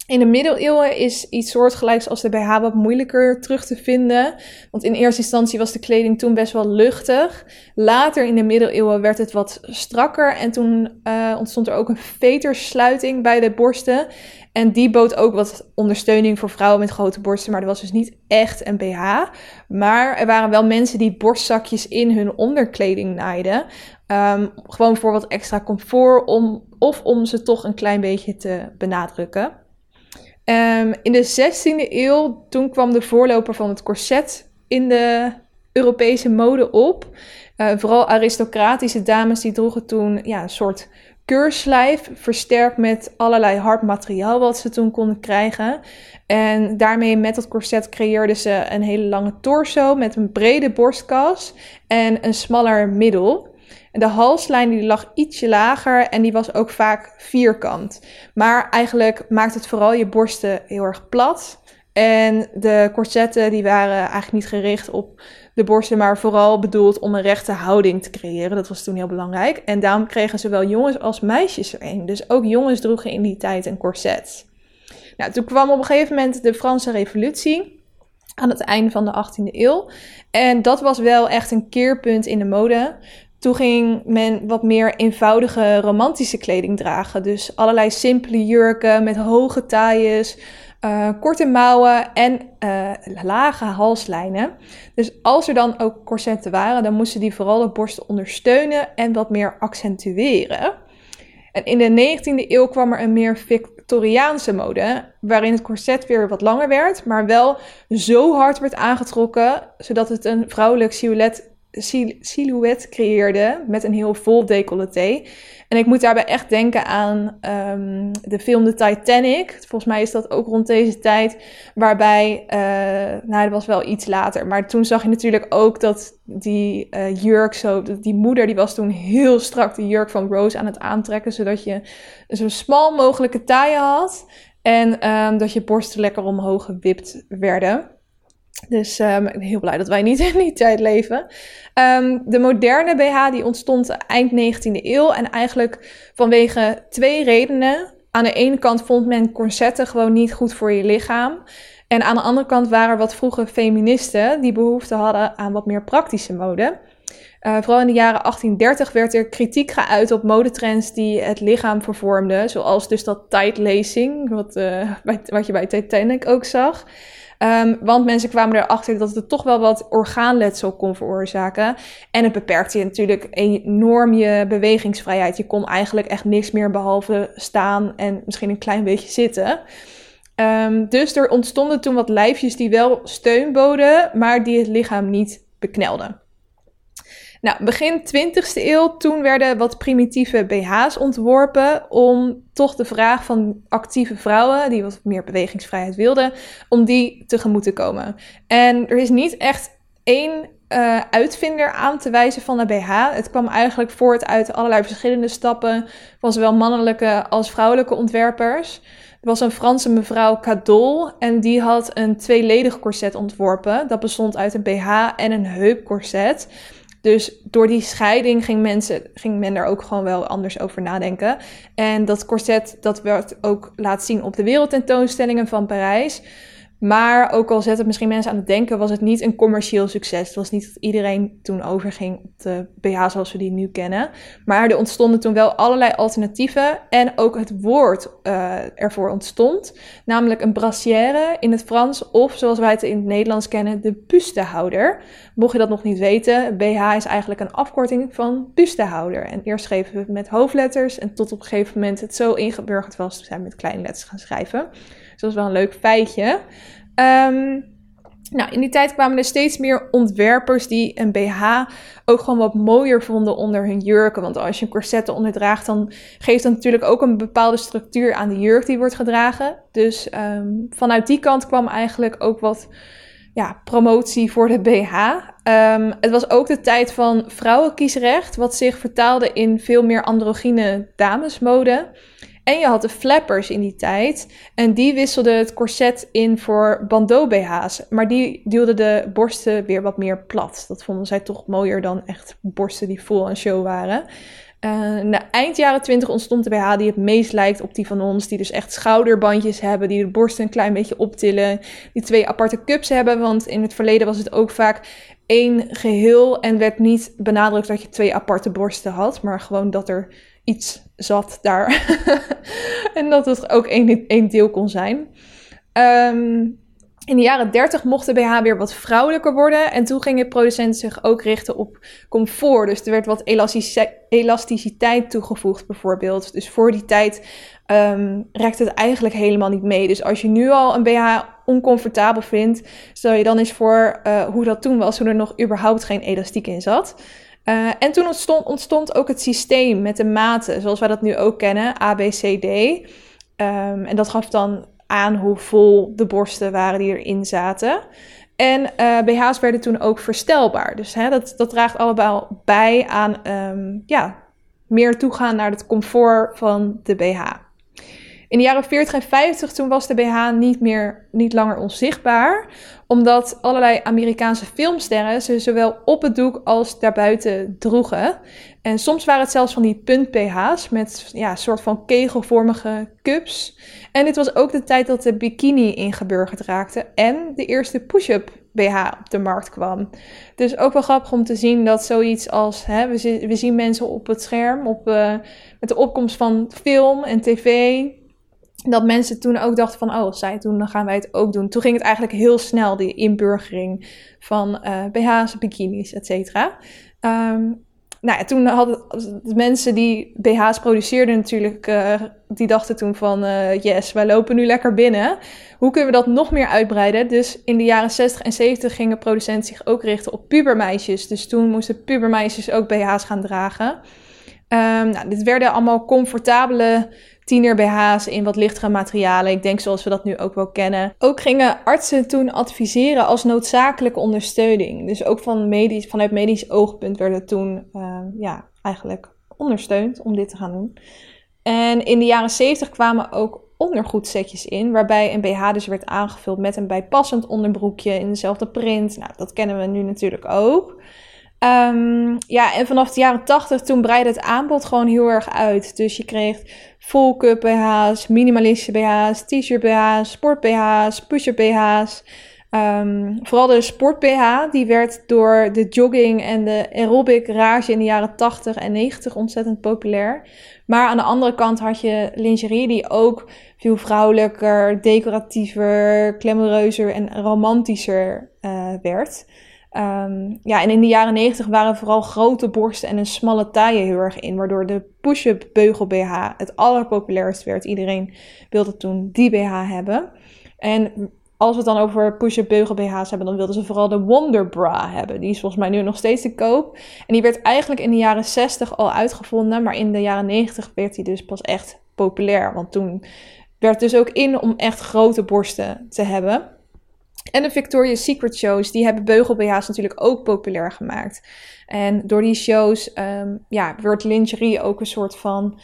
in de middeleeuwen is iets soortgelijks als de BH wat moeilijker terug te vinden. Want in eerste instantie was de kleding toen best wel luchtig. Later in de middeleeuwen werd het wat strakker. En toen uh, ontstond er ook een vetersluiting bij de borsten. En die bood ook wat ondersteuning voor vrouwen met grote borsten. Maar dat was dus niet echt een BH. Maar er waren wel mensen die borstzakjes in hun onderkleding naaiden. Um, gewoon voor wat extra comfort. Om, of om ze toch een klein beetje te benadrukken. Um, in de 16e eeuw, toen kwam de voorloper van het corset in de Europese mode op. Uh, vooral aristocratische dames die droegen toen ja, een soort keurslijf, versterkt met allerlei hard materiaal wat ze toen konden krijgen. En daarmee met dat corset creëerden ze een hele lange torso met een brede borstkas en een smaller middel. De halslijn die lag ietsje lager en die was ook vaak vierkant. Maar eigenlijk maakt het vooral je borsten heel erg plat. En de corsetten die waren eigenlijk niet gericht op de borsten, maar vooral bedoeld om een rechte houding te creëren. Dat was toen heel belangrijk. En daarom kregen zowel jongens als meisjes er een. Dus ook jongens droegen in die tijd een corset. Nou, toen kwam op een gegeven moment de Franse Revolutie aan het einde van de 18e eeuw. En dat was wel echt een keerpunt in de mode. Toen ging men wat meer eenvoudige romantische kleding dragen. Dus allerlei simpele jurken met hoge tailles, uh, korte mouwen en uh, lage halslijnen. Dus als er dan ook corsetten waren, dan moesten die vooral de borsten ondersteunen en wat meer accentueren. En in de 19e eeuw kwam er een meer Victoriaanse mode, waarin het corset weer wat langer werd, maar wel zo hard werd aangetrokken, zodat het een vrouwelijk silhouet silhouet creëerde met een heel vol decolleté. En ik moet daarbij echt denken aan um, de film The Titanic. Volgens mij is dat ook rond deze tijd. Waarbij, uh, nou dat was wel iets later. Maar toen zag je natuurlijk ook dat die uh, jurk zo... Die moeder die was toen heel strak de jurk van Rose aan het aantrekken. Zodat je zo smal mogelijke taille had. En um, dat je borsten lekker omhoog gewipt werden. Dus um, ik ben heel blij dat wij niet in die tijd leven. Um, de moderne BH die ontstond eind 19e eeuw en eigenlijk vanwege twee redenen. Aan de ene kant vond men corsetten gewoon niet goed voor je lichaam. En aan de andere kant waren er wat vroege feministen die behoefte hadden aan wat meer praktische mode. Uh, vooral in de jaren 1830 werd er kritiek geuit op modetrends die het lichaam vervormden. Zoals dus dat tight lacing, wat, uh, wat je bij Titanic ook zag. Um, want mensen kwamen erachter dat het toch wel wat orgaanletsel kon veroorzaken. En het beperkte je natuurlijk enorm je bewegingsvrijheid. Je kon eigenlijk echt niks meer behalve staan en misschien een klein beetje zitten. Um, dus er ontstonden toen wat lijfjes die wel steun boden, maar die het lichaam niet beknelden. Nou, begin 20e eeuw, toen werden wat primitieve BH's ontworpen om toch de vraag van actieve vrouwen, die wat meer bewegingsvrijheid wilden, om die tegemoet te komen. En er is niet echt één uh, uitvinder aan te wijzen van de BH. Het kwam eigenlijk voort uit allerlei verschillende stappen van zowel mannelijke als vrouwelijke ontwerpers. Er was een Franse mevrouw Cadol en die had een tweeledig corset ontworpen. Dat bestond uit een BH en een heupcorset. Dus door die scheiding ging, mensen, ging men daar ook gewoon wel anders over nadenken. En dat corset, dat werd ook laten zien op de wereldtentoonstellingen van Parijs. Maar ook al zet het misschien mensen aan het denken, was het niet een commercieel succes. Het was niet dat iedereen toen overging op de BH zoals we die nu kennen. Maar er ontstonden toen wel allerlei alternatieven. En ook het woord uh, ervoor ontstond. Namelijk een brassière in het Frans. Of zoals wij het in het Nederlands kennen, de bustehouder. Mocht je dat nog niet weten, BH is eigenlijk een afkorting van bustehouder. En eerst schreven we het met hoofdletters. En tot op een gegeven moment het zo ingeburgerd was, zijn we met kleine letters gaan schrijven. Dus dat is wel een leuk feitje. Um, nou, in die tijd kwamen er steeds meer ontwerpers die een BH ook gewoon wat mooier vonden onder hun jurken. Want als je een corset onder draagt, dan geeft dat natuurlijk ook een bepaalde structuur aan de jurk die wordt gedragen. Dus um, vanuit die kant kwam eigenlijk ook wat ja, promotie voor de BH. Ehm, het was ook de tijd van vrouwenkiesrecht, wat zich vertaalde in veel meer androgyne damesmode. En je had de flappers in die tijd. En die wisselden het corset in voor bandeau BH's. Maar die duwden de borsten weer wat meer plat. Dat vonden zij toch mooier dan echt borsten die vol aan show waren. Uh, na eind jaren 20 ontstond de BH die het meest lijkt op die van ons. Die dus echt schouderbandjes hebben, die de borsten een klein beetje optillen. Die twee aparte cups hebben, want in het verleden was het ook vaak één geheel. En werd niet benadrukt dat je twee aparte borsten had, maar gewoon dat er iets zat daar. en dat het ook één, deel kon zijn. Um, in de jaren 30 mocht de BH weer wat vrouwelijker worden. En toen gingen producenten zich ook richten op comfort. Dus er werd wat elasticiteit toegevoegd, bijvoorbeeld. Dus voor die tijd um, rekte het eigenlijk helemaal niet mee. Dus als je nu al een BH oncomfortabel vindt, stel je dan eens voor uh, hoe dat toen was, toen er nog überhaupt geen elastiek in zat. Uh, en toen ontstond, ontstond, ook het systeem met de maten, zoals wij dat nu ook kennen, A, B, C, D. Um, en dat gaf dan aan hoe vol de borsten waren die erin zaten. En uh, BH's werden toen ook verstelbaar. Dus hè, dat, dat draagt allemaal bij aan um, ja, meer toegaan naar het comfort van de BH. In de jaren 40 en 50 toen was de BH niet, meer, niet langer onzichtbaar, omdat allerlei Amerikaanse filmsterren ze zowel op het doek als daarbuiten droegen. En soms waren het zelfs van die punt-BH's met ja, soort van kegelvormige cups. En dit was ook de tijd dat de bikini ingeburgerd raakte en de eerste push-up BH op de markt kwam. Dus ook wel grappig om te zien dat zoiets als, hè, we, we zien mensen op het scherm, op, uh, met de opkomst van film en tv, dat mensen toen ook dachten van, oh, zij doen, dan gaan wij het ook doen. Toen ging het eigenlijk heel snel, die inburgering van uh, BH's, bikinis, et cetera. Um, nou ja, toen hadden de mensen die BH's produceerden natuurlijk, uh, die dachten toen van uh, yes, wij lopen nu lekker binnen. Hoe kunnen we dat nog meer uitbreiden? Dus in de jaren 60 en 70 gingen producenten zich ook richten op pubermeisjes. Dus toen moesten pubermeisjes ook BH's gaan dragen. Um, nou, dit werden allemaal comfortabele tiener BH's in wat lichtere materialen. Ik denk zoals we dat nu ook wel kennen. Ook gingen artsen toen adviseren als noodzakelijke ondersteuning. Dus ook van medisch, vanuit medisch oogpunt werd het toen uh, ja, eigenlijk ondersteund om dit te gaan doen. En in de jaren 70 kwamen ook ondergoedsetjes in, waarbij een BH dus werd aangevuld met een bijpassend onderbroekje in dezelfde print. Nou, dat kennen we nu natuurlijk ook. Um, ja, en vanaf de jaren 80 toen breidde het aanbod gewoon heel erg uit. Dus je kreeg full cup BH's, minimalistische BH's, t-shirt BH's, sport BH's, push-up BH's. Um, vooral de sport BH, die werd door de jogging en de aerobic rage in de jaren 80 en 90 ontzettend populair. Maar aan de andere kant had je lingerie die ook veel vrouwelijker, decoratiever, glamoureuzer en romantischer uh, werd. Um, ja, en in de jaren 90 waren vooral grote borsten en een smalle taille heel erg in, waardoor de push-up beugel BH het allerpopulairst werd. Iedereen wilde toen die BH hebben. En als we het dan over push-up beugel BH's hebben, dan wilden ze vooral de Wonder Bra hebben. Die is volgens mij nu nog steeds te koop. En die werd eigenlijk in de jaren 60 al uitgevonden, maar in de jaren 90 werd die dus pas echt populair. Want toen werd dus ook in om echt grote borsten te hebben. En de Victoria's Secret shows, die hebben beugel-BH's natuurlijk ook populair gemaakt. En door die shows um, ja, wordt lingerie ook een soort van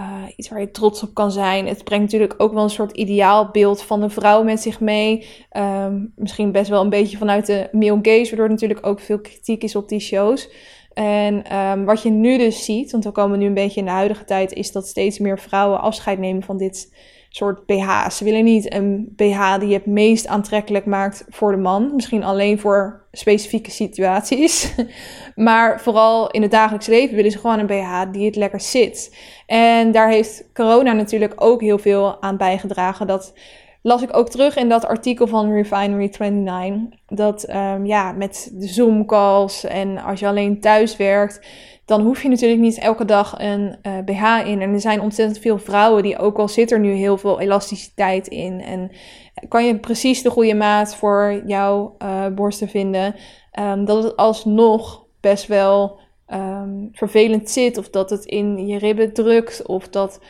uh, iets waar je trots op kan zijn. Het brengt natuurlijk ook wel een soort ideaalbeeld van een vrouw met zich mee. Um, misschien best wel een beetje vanuit de male gaze, waardoor natuurlijk ook veel kritiek is op die shows. En um, wat je nu dus ziet, want we komen nu een beetje in de huidige tijd, is dat steeds meer vrouwen afscheid nemen van dit soort BH's. Ze willen niet een BH die het meest aantrekkelijk maakt voor de man. Misschien alleen voor specifieke situaties. maar vooral in het dagelijks leven willen ze gewoon een BH die het lekker zit. En daar heeft corona natuurlijk ook heel veel aan bijgedragen. Dat las ik ook terug in dat artikel van Refinery 29. Dat um, ja, met de Zoom calls en als je alleen thuis werkt dan hoef je natuurlijk niet elke dag een uh, eh, BH in. En er zijn ontzettend veel vrouwen die ook al zit er nu heel veel elasticiteit in. En kan je precies de goede maat voor jouw uh, borsten vinden. Um, dat het alsnog best wel um, vervelend zit. Of dat het in je ribben drukt. Of dat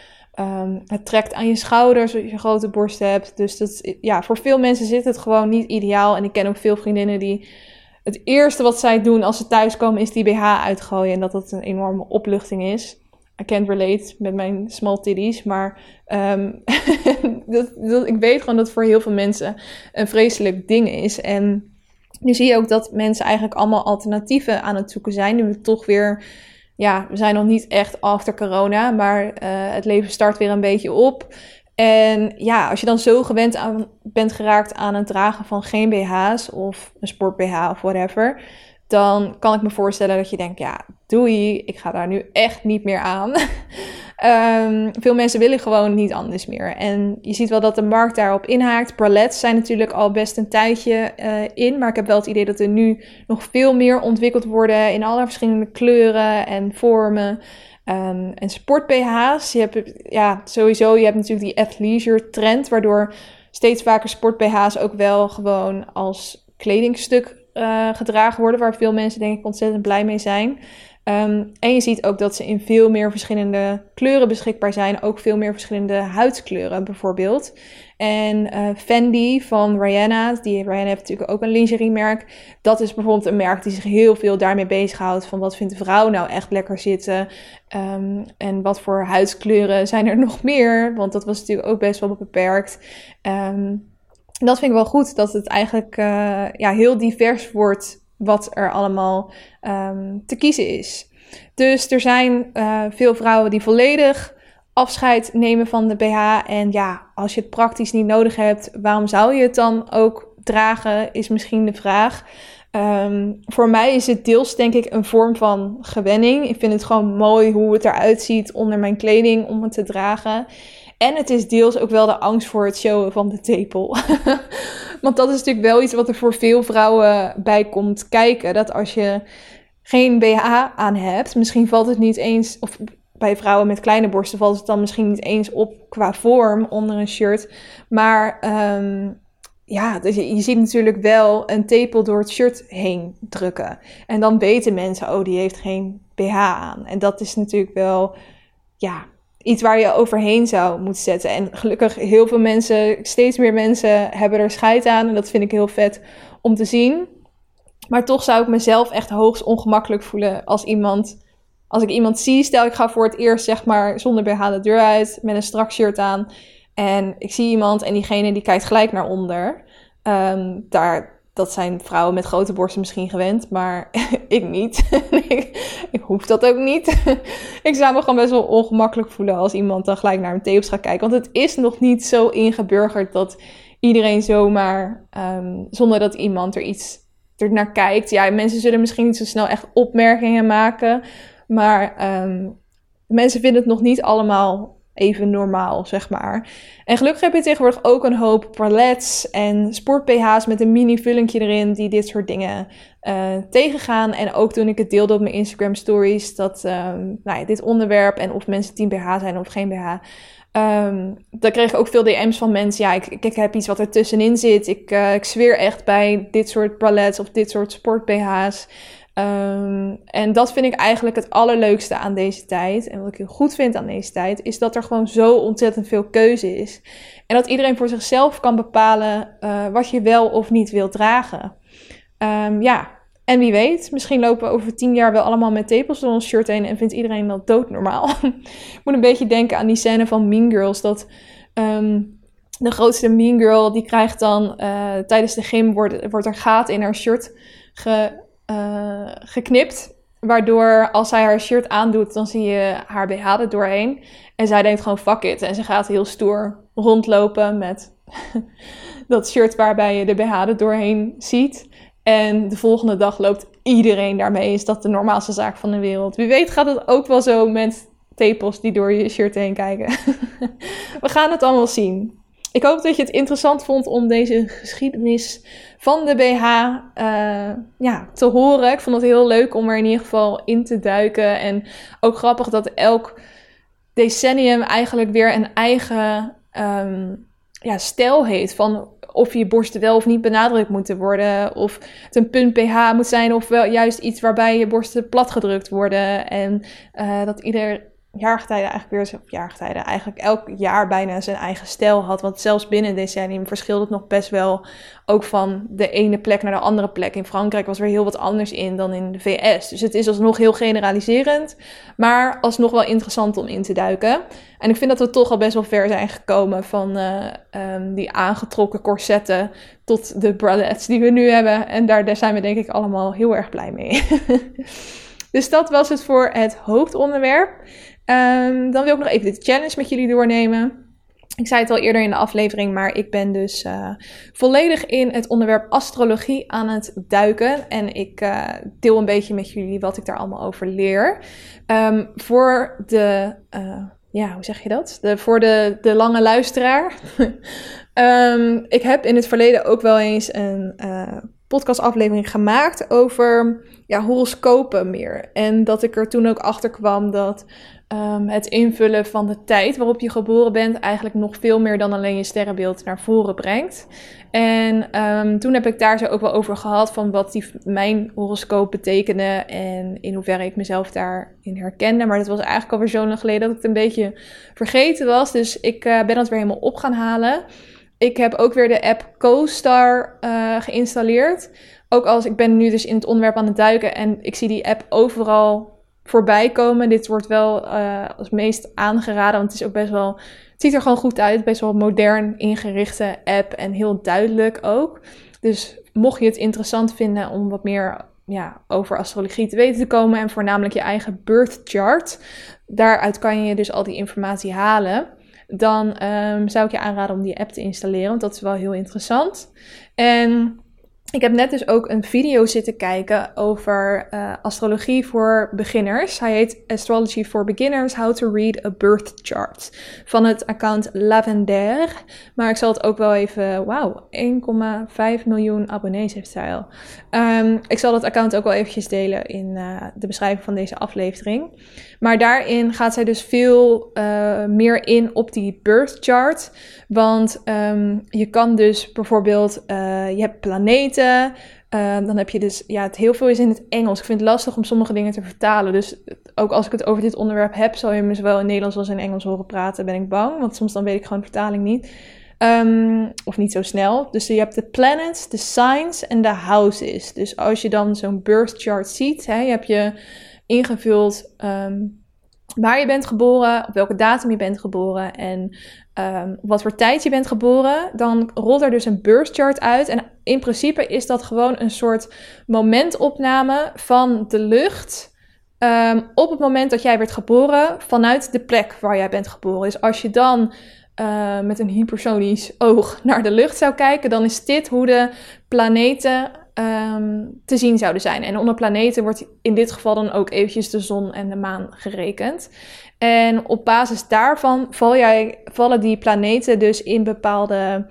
um, het trekt aan je schouders als je grote borsten hebt. Dus dat, ja, voor veel mensen zit het gewoon niet ideaal. En ik ken ook veel vriendinnen die het eerste wat zij doen als ze thuiskomen is die BH uitgooien. En dat dat een enorme opluchting is. I can't relate met mijn small titties. Maar um, dat, dat, ik weet gewoon dat het voor heel veel mensen een vreselijk ding is. En nu zie je ook dat mensen eigenlijk allemaal alternatieven aan het zoeken zijn. Nu we toch weer ja, we zijn nog niet echt achter corona, maar uh, het leven start weer een beetje op. En ja, als je dan zo gewend aan, bent geraakt aan het dragen van geen BH's of een sport BH of whatever, dan kan ik me voorstellen dat je denkt, ja, doei, ik ga daar nu echt niet meer aan. um, veel mensen willen gewoon niet anders meer. En je ziet wel dat de markt daarop inhaakt. Bralettes zijn natuurlijk al best een tijdje uh, in, maar ik heb wel het idee dat er nu nog veel meer ontwikkeld worden in alle verschillende kleuren en vormen. Um, en sport-BH's, je hebt ja, sowieso, je hebt natuurlijk die athleisure trend, waardoor steeds vaker sport-BH's ook wel gewoon als kledingstuk uh, gedragen worden, waar veel mensen denk ik ontzettend blij mee zijn. Um, en je ziet ook dat ze in veel meer verschillende kleuren beschikbaar zijn. Ook veel meer verschillende huidskleuren bijvoorbeeld. En uh, Fendi van Rihanna, die Rihanna heeft natuurlijk ook een lingeriemerk. Dat is bijvoorbeeld een merk die zich heel veel daarmee bezighoudt. Van wat vindt de vrouw nou echt lekker zitten? Um, en wat voor huidskleuren zijn er nog meer? Want dat was natuurlijk ook best wel beperkt. Um, dat vind ik wel goed, dat het eigenlijk uh, ja, heel divers wordt wat er allemaal um, te kiezen is. Dus er zijn uh, veel vrouwen die volledig afscheid nemen van de BH. En ja, als je het praktisch niet nodig hebt, waarom zou je het dan ook dragen, is misschien de vraag. Um, voor mij is het deels denk ik een vorm van gewenning. Ik vind het gewoon mooi hoe het eruit ziet onder mijn kleding om het te dragen. En het is deels ook wel de angst voor het showen van de tepel. Want dat is natuurlijk wel iets wat er voor veel vrouwen bij komt kijken. Dat als je geen BH aan hebt, misschien valt het niet eens, of bij vrouwen met kleine borsten valt het dan misschien niet eens op qua vorm onder een shirt. Maar ehm, ja, dus je, ziet natuurlijk wel een tepel door het shirt heen drukken. En dan weten mensen, oh, die heeft geen BH aan. En dat is natuurlijk wel, ja, iets waar je overheen zou moeten zetten. En gelukkig heel veel mensen, steeds meer mensen hebben er scheid aan. En dat vind ik heel vet om te zien. Maar toch zou ik mezelf echt hoogst ongemakkelijk voelen als iemand als ik iemand zie, stel ik ga voor het eerst zeg maar zonder BH de deur uit, met een strak shirt aan. En ik zie iemand en diegene die kijkt gelijk naar onder. Ehm, daar, dat zijn vrouwen met grote borsten misschien gewend, maar ik niet. ik, ik, hoef dat ook niet. ik zou me gewoon best wel ongemakkelijk voelen als iemand dan gelijk naar mijn tepels gaat kijken. Want het is nog niet zo ingeburgerd dat iedereen zomaar, um, zonder dat iemand er iets er naar kijkt. Ja, mensen zullen misschien niet zo snel echt opmerkingen maken. Maar ehm, mensen vinden het nog niet allemaal even normaal, zeg maar. En gelukkig heb je tegenwoordig ook een hoop parlets en sport-PH's met een mini vullingje erin die dit soort dingen uh, tegengaan. En ook toen ik het deelde op mijn Instagram stories, dat um, nou ja, dit onderwerp en of mensen 10 BH zijn of geen BH. Um, ehm, dan kreeg ik ook veel DM's van mensen. Ja, ik, ik, heb iets wat er tussenin zit. Ik, uh, ik zweer echt bij dit soort parlets of dit soort sport-BH's. Um, en dat vind ik eigenlijk het allerleukste aan deze tijd. En wat ik heel goed vind aan deze tijd, is dat er gewoon zo ontzettend veel keuze is. En dat iedereen voor zichzelf kan bepalen uh, wat je wel of niet wil dragen. Um, ja, en wie weet, misschien lopen we over tien jaar wel allemaal met tepels door ons shirt heen en vindt iedereen dat doodnormaal. ik moet een beetje denken aan die scène van Mean Girls, dat... Um, de grootste mean girl, die krijgt dan uh, tijdens de gym, wordt, wordt er gaten in haar shirt ge, uh, geknipt. Waardoor als zij haar shirt aandoet, dan zie je haar BH er doorheen. En zij denkt gewoon fuck it. En ze gaat heel stoer rondlopen met dat shirt waarbij je de BH er doorheen ziet. En de volgende dag loopt iedereen daarmee. Is dat de normaalste zaak van de wereld. Wie weet gaat het ook wel zo met tepels die door je shirt heen kijken. We gaan het allemaal zien. Ik hoop dat je het interessant vond om deze geschiedenis van de BH eh, ja, te horen. Ik vond het heel leuk om er in ieder geval in te duiken. En ook grappig dat elk decennium eigenlijk weer een eigen um, ja, stijl heeft. Van of je borsten wel of niet benadrukt moeten worden. Of het een punt pH moet zijn. Of wel juist iets waarbij je borsten platgedrukt worden. En uh, dat ieder jaargetijden eigenlijk weer, of jaargetijden, eigenlijk elk jaar bijna zijn eigen stijl had. Want zelfs binnen decennium verschilde het nog best wel ook van de ene plek naar de andere plek. In Frankrijk was er heel wat anders in dan in de VS. Dus het is alsnog heel generaliserend, maar alsnog wel interessant om in te duiken. En ik vind dat we toch al best wel ver zijn gekomen van uh, um, die aangetrokken corsetten tot de bralettes die we nu hebben. En daar, daar zijn we denk ik allemaal heel erg blij mee. dus dat was het voor het hoofdonderwerp. Um, dan wil ik nog even de challenge met jullie doornemen. Ik zei het al eerder in de aflevering, maar ik ben dus uh, volledig in het onderwerp astrologie aan het duiken. En ik uh, deel een beetje met jullie wat ik daar allemaal over leer. Um, voor de, uh, ja, hoe zeg je dat? De, voor de, de lange luisteraar. um, ik heb in het verleden ook wel eens een podcastaflevering gemaakt over ja, horoscopen meer. En dat ik er toen ook achter kwam dat um, het invullen van de tijd waarop je geboren bent eigenlijk nog veel meer dan alleen je sterrenbeeld naar voren brengt. En um, toen heb ik daar zo ook wel over gehad van wat die, mijn horoscoop betekende en in hoeverre ik mezelf daarin herkende. Maar dat was eigenlijk alweer zo lang geleden dat ik het een beetje vergeten was. Dus ik uh, ben dat weer helemaal op gaan halen. Ik heb ook weer de app CoStar uh, geïnstalleerd. Ook als ik ben nu dus in het onderwerp aan het duiken en ik zie die app overal voorbij komen. Dit wordt wel uh, als meest aangeraden, want het is ook best wel. Het ziet er gewoon goed uit. Best wel modern ingerichte app en heel duidelijk ook. Dus mocht je het interessant vinden om wat meer ja, over astrologie te weten te komen en voornamelijk je eigen birth chart, daaruit kan je dus al die informatie halen. Dan um, zou ik je aanraden om die app te installeren, want dat is wel heel interessant. En ik heb net dus ook een video zitten kijken over uh, astrologie voor beginners. Hij heet Astrology for Beginners: How to Read a Birth Chart van het account Lavender. Maar ik zal het ook wel even. Wauw, 1,5 miljoen abonnees heeft hij al. Um, ik zal het account ook wel eventjes delen in uh, de beschrijving van deze aflevering. Maar daarin gaat zij dus veel uh, meer in op die birth chart. Want um, je kan dus bijvoorbeeld, je hebt planeten. Ehm, dan heb je dus, ja, het heel veel is in het Engels. Ik vind het lastig om sommige dingen te vertalen. Dus ook als ik het over dit onderwerp heb, zal je me zowel in Nederlands als in Engels horen praten, ben ik bang. Want soms dan weet ik gewoon de vertaling niet. Um, of niet zo snel. Dus je hebt de planets, de signs en de houses. Dus als je dan zo'n birth chart ziet, hè, je hebt je ingevuld um, waar je bent geboren, op welke datum je bent geboren en um, wat voor tijd je bent geboren, dan rolt er dus een birth chart uit. En in principe is dat gewoon een soort momentopname van de lucht. Op het moment dat jij werd geboren vanuit de plek waar jij bent geboren. Dus als je dan uh, met een hypersonisch oog naar de lucht zou kijken, dan is dit hoe de planeten um, te zien zouden zijn. En onder planeten wordt in dit geval dan ook eventjes de zon en de maan gerekend. En op basis daarvan val jij, vallen die planeten dus in bepaalde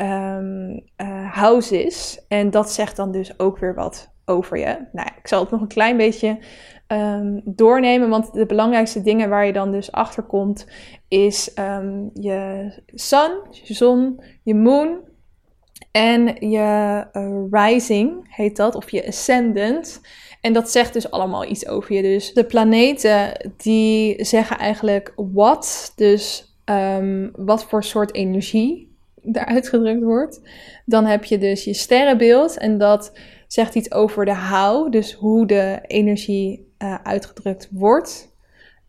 um, uh, houses. En dat zegt dan dus ook weer wat over je. Nou, ik zal het nog een klein beetje um, doornemen, want de belangrijkste dingen waar je dan dus achter komt is um, je sun, je zon, je moon en je uh, rising heet dat, of je ascendant. En dat zegt dus allemaal iets over je. Dus de planeten die zeggen eigenlijk wat, dus um, wat voor soort energie er uitgedrukt wordt. Dan heb je dus je sterrenbeeld en dat zegt iets over de how, dus hoe de energie uh, uitgedrukt wordt.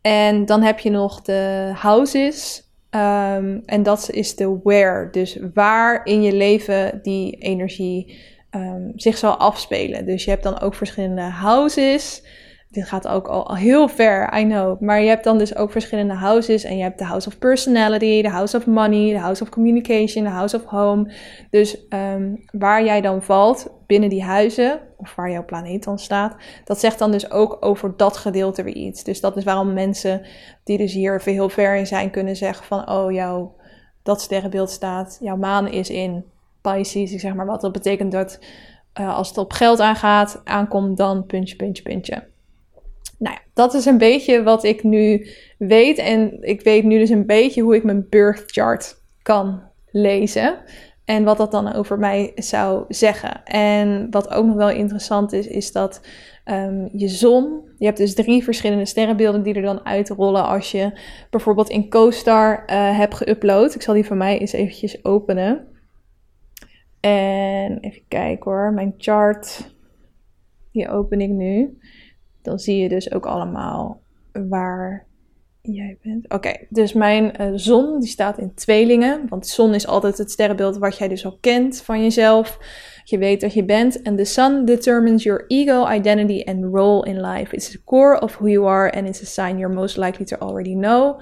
En dan heb je nog de houses. Um, en dat is de where, dus waar in je leven die energie um, zich zal afspelen. Dus je hebt dan ook verschillende houses. Dit gaat ook al heel ver, I know. Maar je hebt dan dus ook verschillende houses. En je hebt de House of Personality, de House of Money, de House of Communication, de House of Home. Dus um, waar jij dan valt binnen die huizen, of waar jouw planeet dan staat, dat zegt dan dus ook over dat gedeelte weer iets. Dus dat is waarom mensen die dus hier heel ver in zijn, kunnen zeggen van, oh, jouw dat sterrenbeeld staat, jouw maan is in Pisces, ik zeg maar wat. Dat betekent dat uh, als het op geld aangaat, aankomt, dan puntje, puntje, puntje. Nou ja, dat is een beetje wat ik nu weet. En ik weet nu dus een beetje hoe ik mijn birth chart kan lezen. En wat dat dan over mij zou zeggen. En wat ook nog wel interessant is, is dat um, je zon. Je hebt dus drie verschillende sterrenbeelden die er dan uitrollen als je bijvoorbeeld in CoStar uh, hebt geüpload. Ik zal die van mij eens eventjes openen. En even kijken hoor, mijn chart. Die open ik nu. Dan zie je dus ook allemaal waar jij bent. Oké, dus mijn uh, zon die staat in tweelingen. Want zon is altijd het sterrenbeeld wat jij dus al kent van jezelf. Je weet dat je bent. En the sun determines your ego, identity and role in life. It's the core of who you are and it's a sign you're most likely to already know.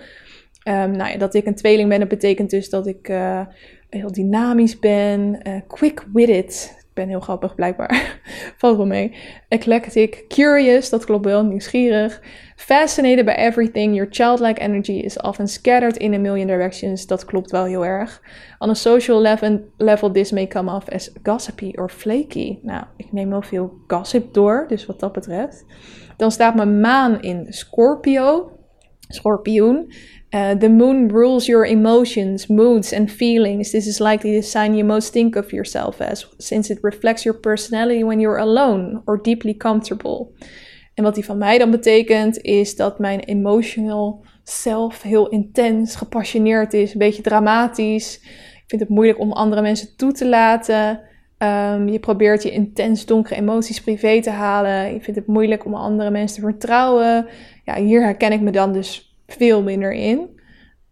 Um, nou ja, dat ik een tweeling ben, dat betekent dus dat ik uh, heel dynamisch ben, uh, quick-witted. Ben heel grappig blijkbaar, valt wel mee. Eclectic, curious, dat klopt wel, nieuwsgierig. Fascinated by everything, your childlike energy is often scattered in a million directions. Dat klopt wel heel erg. On a social level, level this may come off as gossipy or flaky. Nou, ik neem wel veel gossip door, dus wat dat betreft. Dan staat mijn maan in Scorpio, schorpioen. Uh, the moon rules your emotions, moods, and feelings. This is likely the sign you most think of yourself as, since it reflects your personality when you're alone or deeply comfortable. En wat die van mij dan betekent, is dat mijn emotional self heel intens, gepassioneerd is, een beetje dramatisch. Ik vind het moeilijk om andere mensen toe te laten. Um, je probeert je intens donkere emoties privé te halen. Je vindt het moeilijk om andere mensen te vertrouwen. Ja, hier herken ik me dan dus veel minder in.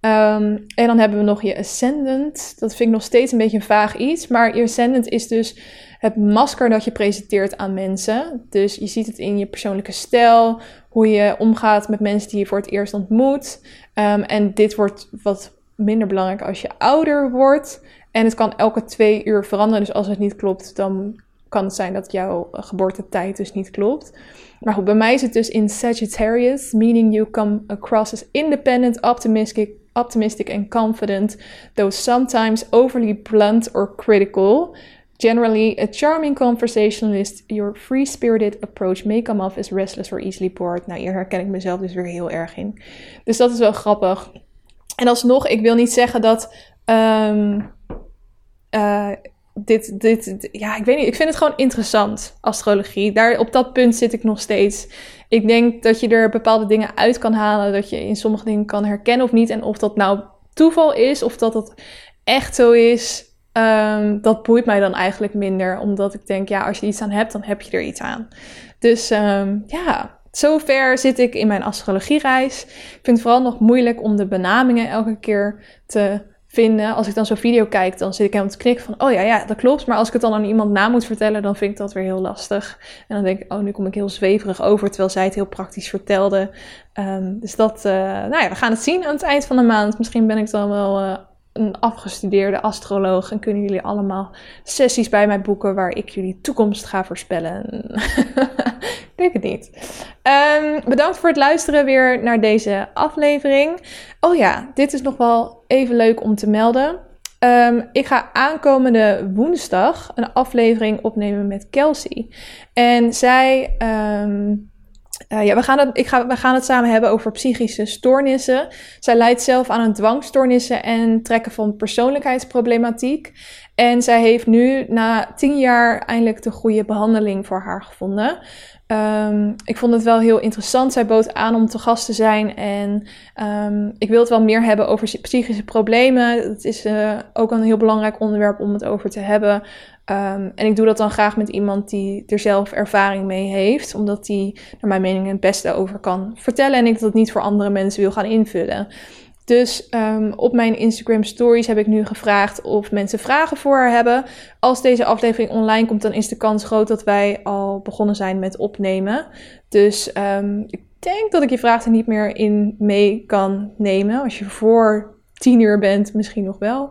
Um, en dan hebben we nog je ascendant. Dat vind ik nog steeds een beetje een vaag iets. Maar je ascendant is dus het masker dat je presenteert aan mensen. Dus je ziet het in je persoonlijke stijl, hoe je omgaat met mensen die je voor het eerst ontmoet. Um, en dit wordt wat minder belangrijk als je ouder wordt. En het kan elke twee uur veranderen. Dus als het niet klopt, dan kan het zijn dat jouw geboortetijd dus niet klopt. Maar goed, bij mij is het dus in Sagittarius, meaning you come across as independent, optimistic, optimistic and confident, though sometimes overly blunt or critical. Generally, a charming conversationalist, your free-spirited approach may come off as restless or easily bored. Nou, hier herken ik mezelf dus weer heel erg in. Dus dat is wel grappig. En alsnog, ik wil niet zeggen dat um, uh, dit, dit, ja, ik weet niet. Ik vind het gewoon interessant, astrologie. Daar, op dat punt zit ik nog steeds. Ik denk dat je er bepaalde dingen uit kan halen. Dat je in sommige dingen kan herkennen of niet. En of dat nou toeval is of dat het echt zo is. Um, dat boeit mij dan eigenlijk minder. Omdat ik denk, ja, als je iets aan hebt, dan heb je er iets aan. Dus um, ja, zover zit ik in mijn astrologiereis. Ik vind het vooral nog moeilijk om de benamingen elke keer te Als ik dan zo'n video kijk, dan zit ik helemaal te knikken van, oh ja, ja, dat klopt. Maar als ik het dan aan iemand na moet vertellen, dan vind ik dat weer heel lastig. En dan denk ik, oh, nu kom ik heel zweverig over, terwijl zij het heel praktisch vertelde. Um, dus dat, uh, nou ja, we gaan het zien aan het eind van de maand. Misschien ben ik dan wel uh, een afgestudeerde astroloog en kunnen jullie allemaal sessies bij mij boeken waar ik jullie toekomst ga voorspellen. ik denk het niet. Um, bedankt voor het luisteren weer naar deze aflevering. Oh ja, dit is nog wel even leuk om te melden. Um, ik ga aankomende woensdag een aflevering opnemen met Kelsey. En zij. Um, uh, ja, we gaan, het, ik ga, we gaan het samen hebben over psychische stoornissen. Zij leidt zelf aan een dwangstoornissen en trekken van persoonlijkheidsproblematiek. En zij heeft nu na tien jaar eindelijk de goede behandeling voor haar gevonden. Um, ik vond het wel heel interessant. Zij bood aan om te gast te zijn. En um, ik wil het wel meer hebben over psychische problemen. Het is uh, ook een heel belangrijk onderwerp om het over te hebben. Um, en ik doe dat dan graag met iemand die er zelf ervaring mee heeft. Omdat die, naar mijn mening, het beste over kan vertellen. En ik dat niet voor andere mensen wil gaan invullen. Dus um, op mijn Instagram stories heb ik nu gevraagd of mensen vragen voor haar hebben. Als deze aflevering online komt, dan is de kans groot dat wij al begonnen zijn met opnemen. Dus um, ik denk dat ik je vraag er niet meer in mee kan nemen. Als je voor tien uur bent, misschien nog wel.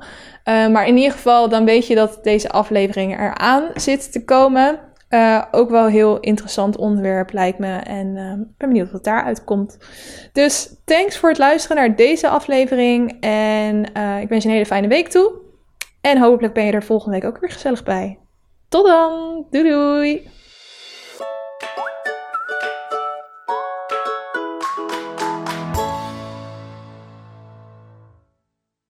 Uh, maar in ieder geval, dan weet je dat deze aflevering eraan zit te komen. Uh, ook wel heel interessant onderwerp lijkt me. En uh, ben benieuwd wat daaruit komt. Dus thanks voor het luisteren naar deze aflevering. En uh, ik wens je een hele fijne week toe. En hopelijk ben je er volgende week ook weer gezellig bij. Tot dan. Doei doei.